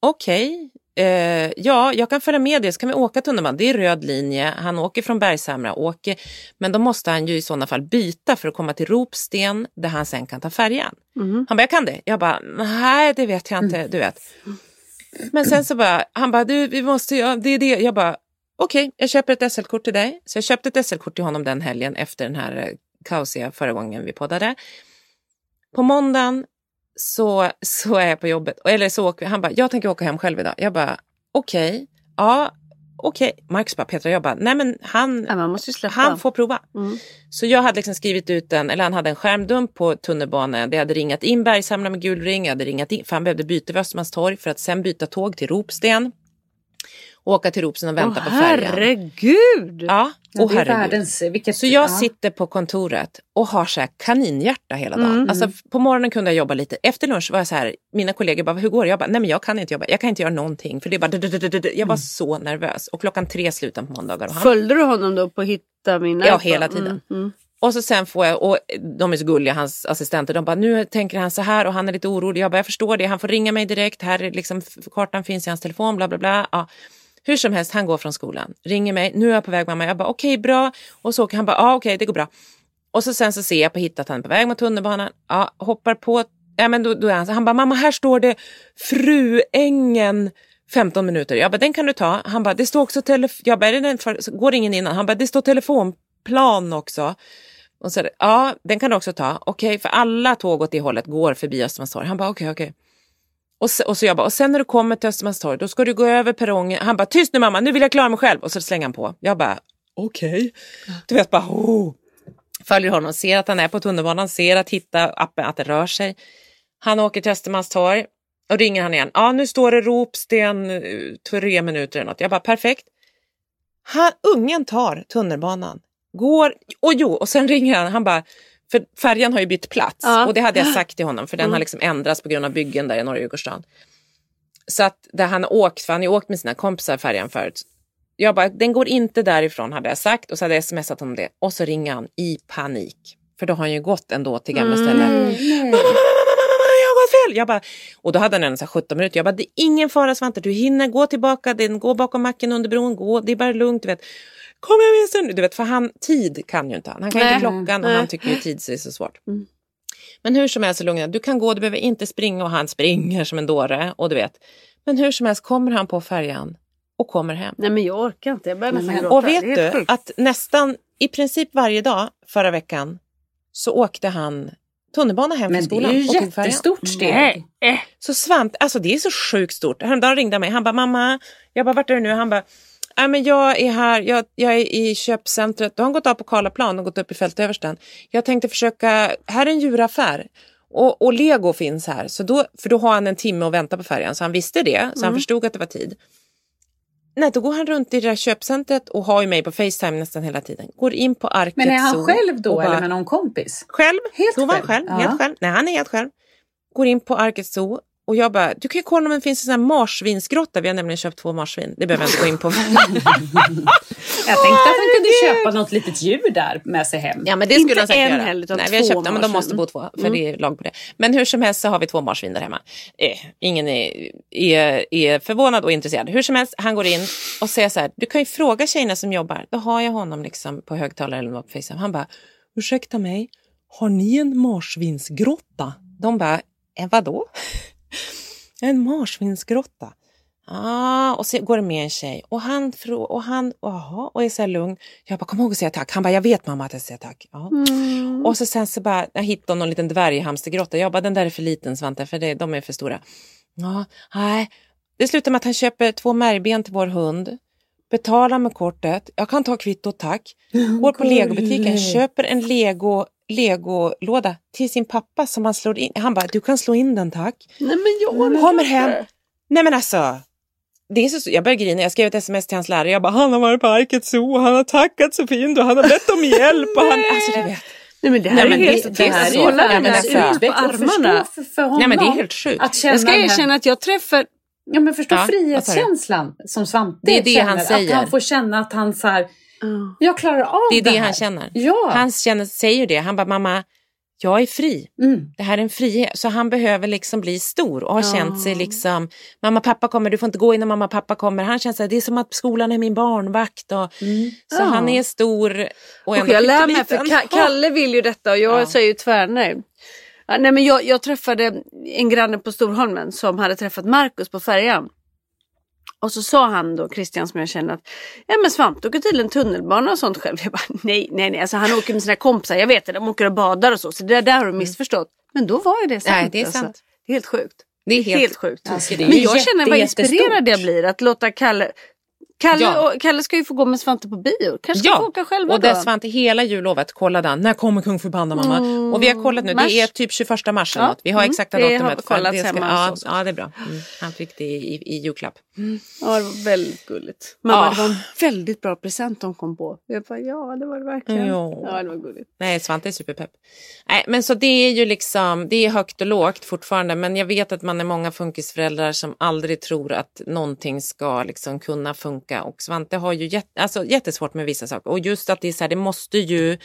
Speaker 5: okej. Eh, ja, jag kan följa med det så kan vi åka tunnelbana. Det är röd linje. Han åker från Bergshamra. Åker, men då måste han ju i sådana fall byta för att komma till Ropsten där han sen kan ta färjan.
Speaker 6: Mhm.
Speaker 5: Han bara, jag kan det. Jag bara, nej det vet jag inte. Du vet. Men sen så bara, han bara, du vi måste, ja, det är det. Jag bara, okej, jag köper ett SL-kort till dig. Så jag köpte ett SL-kort till honom den helgen efter den här eh, kaosiga förra gången vi poddade. På måndagen så, så är jag på jobbet, eller så åker han bara, jag tänker åka hem själv idag. Jag bara, okej, ja, okej. Marcus bara, Petra, jag bara, nej men han,
Speaker 6: Ja,
Speaker 5: han får prova.
Speaker 6: Mm.
Speaker 5: Så jag hade liksom skrivit ut en, eller han hade en skärmdump på tunnelbanan. Det hade ringat in Bergshamra med gul ring. Jag hade ringat in, för han behövde byta vid Östermalmstorg för att sen byta tåg till Ropsten. Åka till Ropsten och vänta
Speaker 6: Åh,
Speaker 5: på färjan.
Speaker 6: herregud!
Speaker 5: Ja,
Speaker 7: Ja, det är
Speaker 5: herregud.
Speaker 7: världens, vilket,
Speaker 5: Så jag
Speaker 7: ja.
Speaker 5: sitter på kontoret och har så här kaninhjärta hela dagen.
Speaker 6: Mm.
Speaker 5: Alltså, på morgonen kunde jag jobba lite. Efter lunch var jag så här, mina kollegor bara, hur går det? Jag bara, nej men jag kan inte jobba. Jag kan inte göra någonting. För det är bara, jag var så nervös. Och klockan tre slutade på måndagar. Och han
Speaker 6: Följde du honom då på Hitta mina?
Speaker 5: Ja, hela tiden.
Speaker 6: Mm, mm.
Speaker 5: Och så sen får jag, och de är så gulliga, hans assistenter, de bara nu tänker han så här och han är lite orolig. Jag bara jag förstår det, han får ringa mig direkt, här är liksom kartan finns i hans telefon, bla bla bla. Ja. Hur som helst, han går från skolan, ringer mig, nu är jag på väg mamma. Jag bara okej bra. Och så åker han bara ja okej det går bra. Och så sen så ser jag på Hitta att han är på väg mot tunnelbanan, ja, hoppar på, ja men då, då är han så, han bara mamma här står det Fruängen 15 minuter. Jag bara den kan du ta. Han bara det står också telefon, jag bara är det den för... går ingen innan. Han bara det står telefonplan också. Och så, ja, den kan du också ta. Okej, för alla tåg åt det hållet går förbi Östermalmstorg. Han bara okej, okej. Och, så, och så jag bara, och sen när du kommer till Östermalmstorg, då ska du gå över perrongen. Han bara, tyst nu mamma, nu vill jag klara mig själv. Och så slänger han på. Jag bara, okej. Du vet bara, oh. Följer honom, ser att han är på tunnelbanan, ser att hitta appen, att det rör sig. Han åker till Östermalmstorg och ringer han igen. Ja, nu står det Ropsten, eh, tre minuter eller något. Jag bara, perfekt. Han, ungen tar tunnelbanan, går, och jo, och sen ringer han, han bara, för färjan har ju bytt plats
Speaker 6: Ja.
Speaker 5: och det hade jag sagt till honom för den
Speaker 6: Mm.
Speaker 5: har liksom ändrats på grund av byggen där i norra Djurgårdsstaden. Så att där han har åkt, för han har ju åkt med sina kompisar färjan förut. Jag bara, den går inte därifrån hade jag sagt och så hade jag smsat honom det. Och så ringer han i panik. För då har han ju gått ändå till gamla
Speaker 6: Mm.
Speaker 5: mamma, jag bara, och då hade han här 17 minuter. Jag bara, det är ingen fara Svante, du hinner gå tillbaka, den går bakom macken under bron, gå, det är bara lugnt, du vet. Kom jag med en stund, du vet, för han, tid kan ju inte han. Han kan
Speaker 6: Nej.
Speaker 5: inte klockan och han tycker ju tid är så svårt.
Speaker 6: Mm.
Speaker 5: Men hur som helst så lugna, du kan gå, du behöver inte springa och han springer som en dåre och du vet. Men hur som helst kommer han på färjan och kommer hem.
Speaker 6: Nej men jag orkar inte, jag börjar nästan gråta.
Speaker 5: Och vet du
Speaker 6: sjukt.
Speaker 5: att nästan i princip varje dag förra veckan så åkte han tunnelbana hem
Speaker 7: Men
Speaker 5: från
Speaker 7: det är
Speaker 5: skolan
Speaker 7: ju
Speaker 5: färjan.
Speaker 7: jättestort steg.
Speaker 6: Nej.
Speaker 5: Så Svante, alltså det är så sjukt stort. Häromdagen ringde han mig, han bara mamma, jag bara vart är du nu? Han bara, Nej, men jag är här, jag, jag är i köpcentret. Då har han gått av på Karlaplan och gått upp i Fältöversten. Jag tänkte försöka, här är en djuraffär. Och, och lego finns här, så då, för då har han en timme att vänta på färjan. Så han visste det, så han förstod att det var tid. Nej, då går han runt i det där köpcentret och har ju mig på Facetime nästan hela tiden. Går in på Arket
Speaker 7: Men är han själv då
Speaker 5: bara-
Speaker 7: eller med någon kompis?
Speaker 5: Själv.
Speaker 7: Helt
Speaker 5: då var han
Speaker 7: själv?
Speaker 5: själv.
Speaker 7: Ja.
Speaker 5: Helt själv. Nej, han är helt själv. Går in på Arket Zoo och jag bara, du kan ju kolla om det finns en sån här marsvinsgrotta. Vi har nämligen köpt två marsvin. Det behöver jag inte gå in på.
Speaker 7: Jag tänkte att han kunde köpa något litet djur där med sig hem.
Speaker 5: Ja men det
Speaker 6: Inte
Speaker 5: skulle han säkert
Speaker 6: en heller, utan
Speaker 5: Nej, vi har köpt, ja, men de måste bo två för det är lag på det. Men hur som helst så har vi två marsvin där hemma. Eh, ingen är, är, är förvånad och intresserad. Hur som helst, han går in och säger så här, du kan ju fråga tjejerna som jobbar. Då har jag honom liksom på högtalare eller något på Facetime. Han bara, ursäkta mig, har ni en marsvinsgrotta? De bara, eh, vadå? En marsvinsgrotta. ah, och så går det med en tjej och han, och han aha, och är så här lugn. Jag bara, kom ihåg att säga tack. Han bara, jag vet mamma att jag säger tack.
Speaker 6: Mm.
Speaker 5: Och så sen så bara, jag hittade någon liten dvärghamstergrotta. Jag bara, den där är för liten Svante, för det, de är för stora. Ja, nej. Det slutar med att han köper två märgben till vår hund. Betalar med kortet. Jag kan ta kvittot, tack. Går på legobutiken, köper en lego legolåda till sin pappa som han slår in. Han bara, du kan slå in den tack.
Speaker 6: Nej men jag
Speaker 5: Kommer hem. Nej men alltså. Det är så, jag började grina, jag skrev ett sms till hans lärare. Jag bara, han har varit på Arkets Zoo han har tackat så fint och han har bett om hjälp. och han, alltså, du vet.
Speaker 6: Nej men det här
Speaker 5: Nej,
Speaker 6: är
Speaker 5: men
Speaker 6: helt
Speaker 5: det-
Speaker 6: det,
Speaker 5: det
Speaker 6: här
Speaker 5: är så.
Speaker 6: armarna.
Speaker 7: För, för honom,
Speaker 5: Nej men det är helt sjukt.
Speaker 7: Att känna
Speaker 6: Jag ska erkänna att jag träffar
Speaker 7: Ja men förstå
Speaker 5: Ja,
Speaker 7: frihetskänslan som Svante
Speaker 5: Det är det
Speaker 7: känner.
Speaker 5: han säger.
Speaker 7: Att han får känna att han så här, jag klarar av
Speaker 5: Det är det
Speaker 7: här.
Speaker 5: han känner.
Speaker 7: Ja.
Speaker 5: Han känner, säger det. Han bara, mamma, jag är fri.
Speaker 7: Mm.
Speaker 5: Det här är en frihet. Så han behöver liksom bli stor och har känt sig liksom, mamma pappa kommer, du får inte gå innan mamma pappa kommer. Han känner sig, det är som att skolan är min barnvakt. Och, Så
Speaker 6: Ja.
Speaker 5: han är stor och
Speaker 6: Och jag lär mig, för Kalle vill ju detta och jag
Speaker 5: Ja.
Speaker 6: säger ju tvärnej. Ja, nej, men jag, jag träffade en granne på Storholmen som hade träffat Markus på färjan. Och så sa han då, Christian som jag känner att ja men Svante åker tydligen tunnelbana och sånt själv. Jag bara nej, nej, nej, alltså han åker med sina kompisar, jag vet det, de åker och badar och så. Så det där, där har du missförstått. Men då var ju det sant.
Speaker 5: Nej, det är
Speaker 6: alltså.
Speaker 5: sant.
Speaker 6: Det är helt sjukt.
Speaker 5: Det är
Speaker 6: Helt,
Speaker 5: helt,
Speaker 6: sjukt.
Speaker 7: Alltså, det är
Speaker 6: men jag känner vad inspirerad jag blir att låta Kalle Kalle,
Speaker 5: Ja.
Speaker 6: och, Kalle ska ju få gå med Svante på bio. Kanske ska få åka själva
Speaker 5: och
Speaker 6: då.
Speaker 5: där Svante hela jullovet kollade han, när kommer Kung Fu Panda mamma?
Speaker 6: Mm,
Speaker 5: och vi har kollat nu,
Speaker 6: mars.
Speaker 5: det är typ 21 mars
Speaker 6: Ja,
Speaker 5: något. Vi har
Speaker 6: mm,
Speaker 5: exakta
Speaker 6: det har
Speaker 5: datumet. för
Speaker 6: kollats
Speaker 5: det
Speaker 6: hemma
Speaker 5: ja, ja, det är bra. Mm. Han fick det i, i, i julklapp.
Speaker 6: Ja, det var väldigt gulligt. Mamma,
Speaker 5: Ja.
Speaker 6: det var en väldigt bra present de kom på. Jag bara, ja det var det verkligen.
Speaker 5: Ja.
Speaker 6: Ja, det var gulligt.
Speaker 5: Nej, Svante är superpepp. Nej, men så det är ju liksom, det är högt och lågt fortfarande, men jag vet att man är många funkisföräldrar som aldrig tror att någonting ska liksom kunna funka och Svante har ju jätte, alltså, jättesvårt med vissa saker och just att det är så här, det måste ju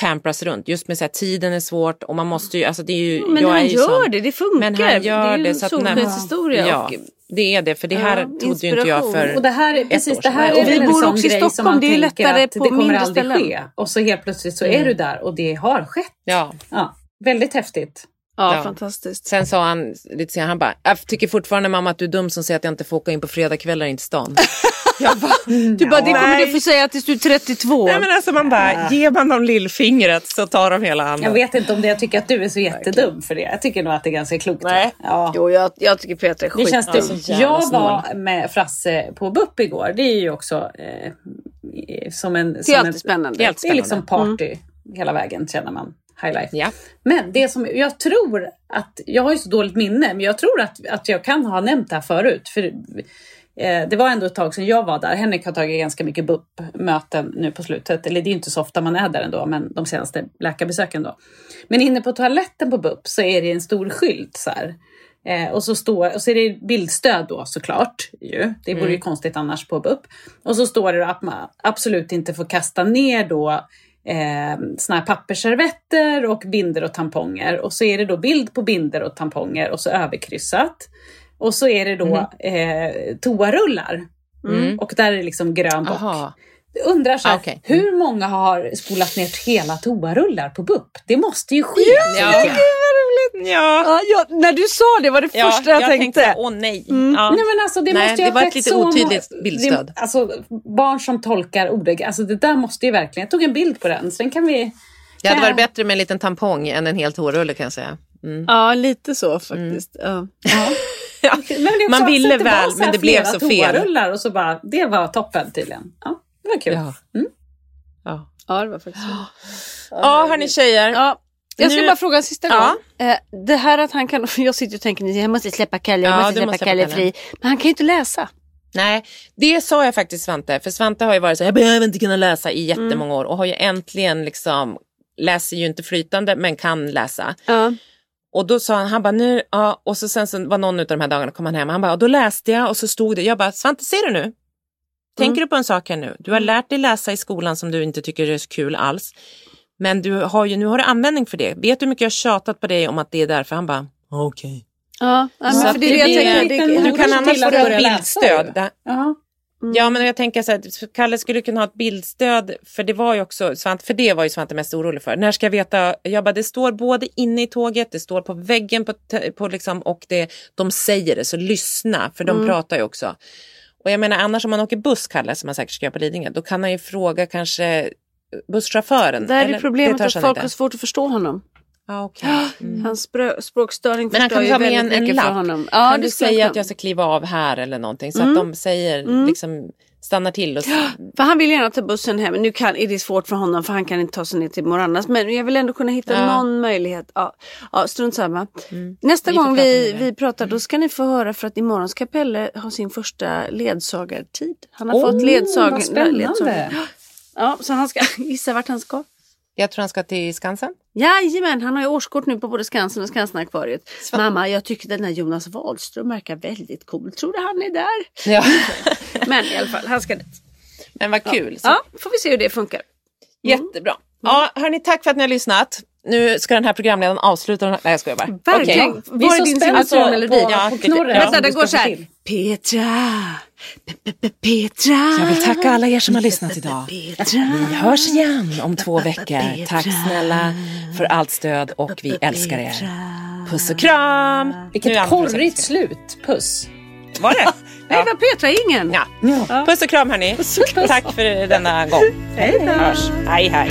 Speaker 5: pampras runt, just med så här, tiden är svårt och man måste ju, alltså det är ju,
Speaker 6: Men
Speaker 5: jag
Speaker 6: han
Speaker 5: är ju
Speaker 6: gör
Speaker 5: sån-
Speaker 6: det, det funkar.
Speaker 5: Men han gör
Speaker 6: det är ju
Speaker 5: det,
Speaker 6: en solskenshistoria.
Speaker 5: Ja, det är det, för det här
Speaker 6: Ja,
Speaker 5: trodde ju inte jag för
Speaker 7: Och det här, är- precis,
Speaker 5: år
Speaker 7: det här
Speaker 5: sedan.
Speaker 7: är
Speaker 6: Och vi bor också i
Speaker 7: som
Speaker 6: Stockholm, det är lättare på
Speaker 7: det kommer aldrig
Speaker 6: ställen.
Speaker 7: ske. Och så helt plötsligt så är du där och det har skett.
Speaker 5: Ja.
Speaker 7: Ja, väldigt häftigt.
Speaker 6: Ja,
Speaker 5: Ja.
Speaker 6: fantastiskt.
Speaker 5: Sen sa han lite senare, han bara, jag tycker fortfarande mamma att du är dum som säger att jag inte får åka in på fredagskvällar in till stan. jag bara,
Speaker 6: Du bara, det kommer du få säga tills du är 32.
Speaker 5: Nej men alltså man bara, ger man dem lillfingret så tar de hela handen.
Speaker 7: Jag vet inte om det, jag tycker att du är så jättedum för det. Jag tycker nog att det är ganska klokt.
Speaker 5: Nej.
Speaker 7: Ja.
Speaker 6: Jo, jag, jag tycker Peter är
Speaker 7: Det
Speaker 6: skit.
Speaker 7: känns
Speaker 5: Ja,
Speaker 7: dumt.
Speaker 5: så jävla
Speaker 7: Jag
Speaker 5: snål.
Speaker 7: var med Frasse på BUP igår. Det är ju också eh, som en...
Speaker 6: Det
Speaker 7: som
Speaker 6: är alltid
Speaker 7: en,
Speaker 6: spännande.
Speaker 7: Det är liksom
Speaker 5: spännande.
Speaker 7: party hela vägen känner man. High life.
Speaker 5: Ja.
Speaker 7: Men det som jag tror att, jag har ju så dåligt minne, men jag tror att, att jag kan ha nämnt det här förut. För eh, det var ändå ett tag sedan jag var där. Henrik har tagit ganska mycket BUP-möten nu på slutet. Eller det är inte så ofta man är där ändå, men de senaste läkarbesöken då. Men inne på toaletten på BUP så är det en stor skylt så här. Eh, och, så står, och så är det bildstöd då såklart. Ju. Det vore ju konstigt annars på BUP. Och så står det att man absolut inte får kasta ner då eh, såna här pappersservetter och binder och tamponger. Och så är det då bild på binder och tamponger och så överkryssat. Och så är det då eh, toarullar. Och där är det liksom grön bock.
Speaker 5: Aha.
Speaker 7: Jag undrar så här,
Speaker 5: Ah, okej.
Speaker 7: hur många har spolat ner hela toarullar på BUP? Det måste ju ske.
Speaker 5: Ja.
Speaker 7: tänker jag.
Speaker 5: Ja.
Speaker 6: Ja, ja, när du sa det var det
Speaker 5: Ja,
Speaker 6: första jag, tänkte.
Speaker 5: åh nej. Ja.
Speaker 7: Nej men alltså det
Speaker 5: Nej,
Speaker 7: måste
Speaker 5: det var ett lite
Speaker 7: så må-
Speaker 5: otydligt bildstöd.
Speaker 7: Det, alltså barn som tolkar ordet, alltså det där måste ju verkligen, jag tog en bild på den, sen kan vi...
Speaker 5: Det hade
Speaker 7: Ja.
Speaker 5: varit bättre med en liten tampong än en hel toarulle kan jag säga. Mm.
Speaker 6: Ja, lite så faktiskt. Ja.
Speaker 7: Ja. Också
Speaker 5: Man ville väl, men det blev så fel.
Speaker 7: och så bara, det var toppen tydligen. Ja, det var kul.
Speaker 5: Ja. Ja.
Speaker 6: ja, det var faktiskt så.
Speaker 5: Ja, hörni tjejer.
Speaker 6: Ja. Jag ska
Speaker 5: Nu-
Speaker 6: bara fråga en sista
Speaker 5: Ja.
Speaker 6: gång. Eh, det här att han kan, jag sitter och tänker jag måste släppa Kalle, jag
Speaker 5: Ja,
Speaker 6: måste släppa
Speaker 5: måste
Speaker 6: Kalle fri. Men han kan ju inte läsa.
Speaker 5: Nej, det sa jag faktiskt Svante. För Svante har ju varit så jag behöver inte kunna läsa i jättemånga år och har ju äntligen liksom, läser ju inte flytande men kan läsa.
Speaker 6: Ja.
Speaker 5: Och då sa han, han bara nu, ja, och så sen så var någon av de här dagarna kom han hem, han bara, och då läste jag och så stod det, jag bara, Svante ser du nu? Tänker du på en sak här nu? Du har lärt dig läsa i skolan som du inte tycker är så kul alls. Men du har ju, nu har du användning för det. Vet du hur mycket jag har tjatat på dig om att det är därför? Han bara, okej.
Speaker 6: Ja, ja, men
Speaker 5: Så
Speaker 6: för
Speaker 5: att
Speaker 6: det det jag tänker.
Speaker 5: Du kan annars få ett
Speaker 7: börja läsa
Speaker 5: bildstöd.
Speaker 7: ju.
Speaker 5: Där-
Speaker 7: Ja.
Speaker 5: Ja, men jag tänker så här, Kalle skulle kunna ha ett bildstöd, för det var ju också, Svante, för det var ju Svante mest orolig för. När ska jag veta? Jag bara, det står både inne i tåget, det står på väggen på, på liksom, och det, de säger det, så lyssna, för de
Speaker 6: Mm.
Speaker 5: pratar ju också. Och jag menar, annars om man åker buss, Kalle, som man säkert ska göra på Lidingö, då kan han ju fråga kanske busschauffören.
Speaker 6: Där är
Speaker 5: eller?
Speaker 6: problemet
Speaker 5: Det
Speaker 6: att folk
Speaker 5: inte.
Speaker 6: har svårt att förstå honom.
Speaker 5: Ah, okay.
Speaker 6: Hans sprö- språkstörning
Speaker 5: Men han kan ta med en, en lapp.
Speaker 6: honom.
Speaker 5: kan du säga att jag ska kliva av här eller någonting? Så
Speaker 6: Mm.
Speaker 5: att de säger,
Speaker 6: Mm.
Speaker 5: liksom stannar till och
Speaker 6: För han vill gärna ta bussen hem. Nu kan, är det svårt för honom för han kan inte ta sig ner till Morannas. Men jag vill ändå kunna hitta
Speaker 5: Ja.
Speaker 6: någon möjlighet. Ja, ja strunt samma. Nästa
Speaker 5: Vi
Speaker 6: gång vi, vi pratar då ska ni få höra för att imorgon ska Pelle ha sin första ledsagartid. Han har
Speaker 7: Åh,
Speaker 6: fått ledsag
Speaker 7: vad spännande.
Speaker 6: ledsagare. Ja, så han ska gissa vart han ska.
Speaker 5: Jag tror han ska till Skansen.
Speaker 6: Jajamän, han har ju årskort nu på både Skansen och Skansen-akvariet. Mamma, jag tycker den här Jonas Wahlström verkar väldigt cool. Tror du han är där?
Speaker 5: Ja.
Speaker 6: Men i alla fall, han ska dit.
Speaker 5: Men vad kul. Så,
Speaker 6: Ja, får vi se hur det funkar.
Speaker 5: Jättebra. Ja, hörni, tack för att ni har lyssnat. Nu ska den här programledaren avsluta. Den här... Nej, jag skojar bara.
Speaker 6: Verkligen.
Speaker 5: Okej.
Speaker 7: Vi är
Speaker 6: Var är
Speaker 7: så
Speaker 6: din
Speaker 7: spända
Speaker 6: signaturmelodi?
Speaker 7: på,
Speaker 5: Ja,
Speaker 7: på knorren.
Speaker 5: ja.
Speaker 6: Vänta, den går så här. Petra. Pe- pe- pe- Petra.
Speaker 5: Jag vill tacka alla er som har lyssnat idag.
Speaker 6: Petra.
Speaker 5: Vi hörs igen om två veckor. Tack snälla för allt stöd och vi älskar er. Puss och kram! Nu är
Speaker 7: Vilket korrigt slut. Puss.
Speaker 5: Var det?
Speaker 6: Nej, det var Petra ingen.
Speaker 5: Ja. Puss och kram hörni. Tack för denna gång.
Speaker 6: Hej då.
Speaker 5: Hej hej.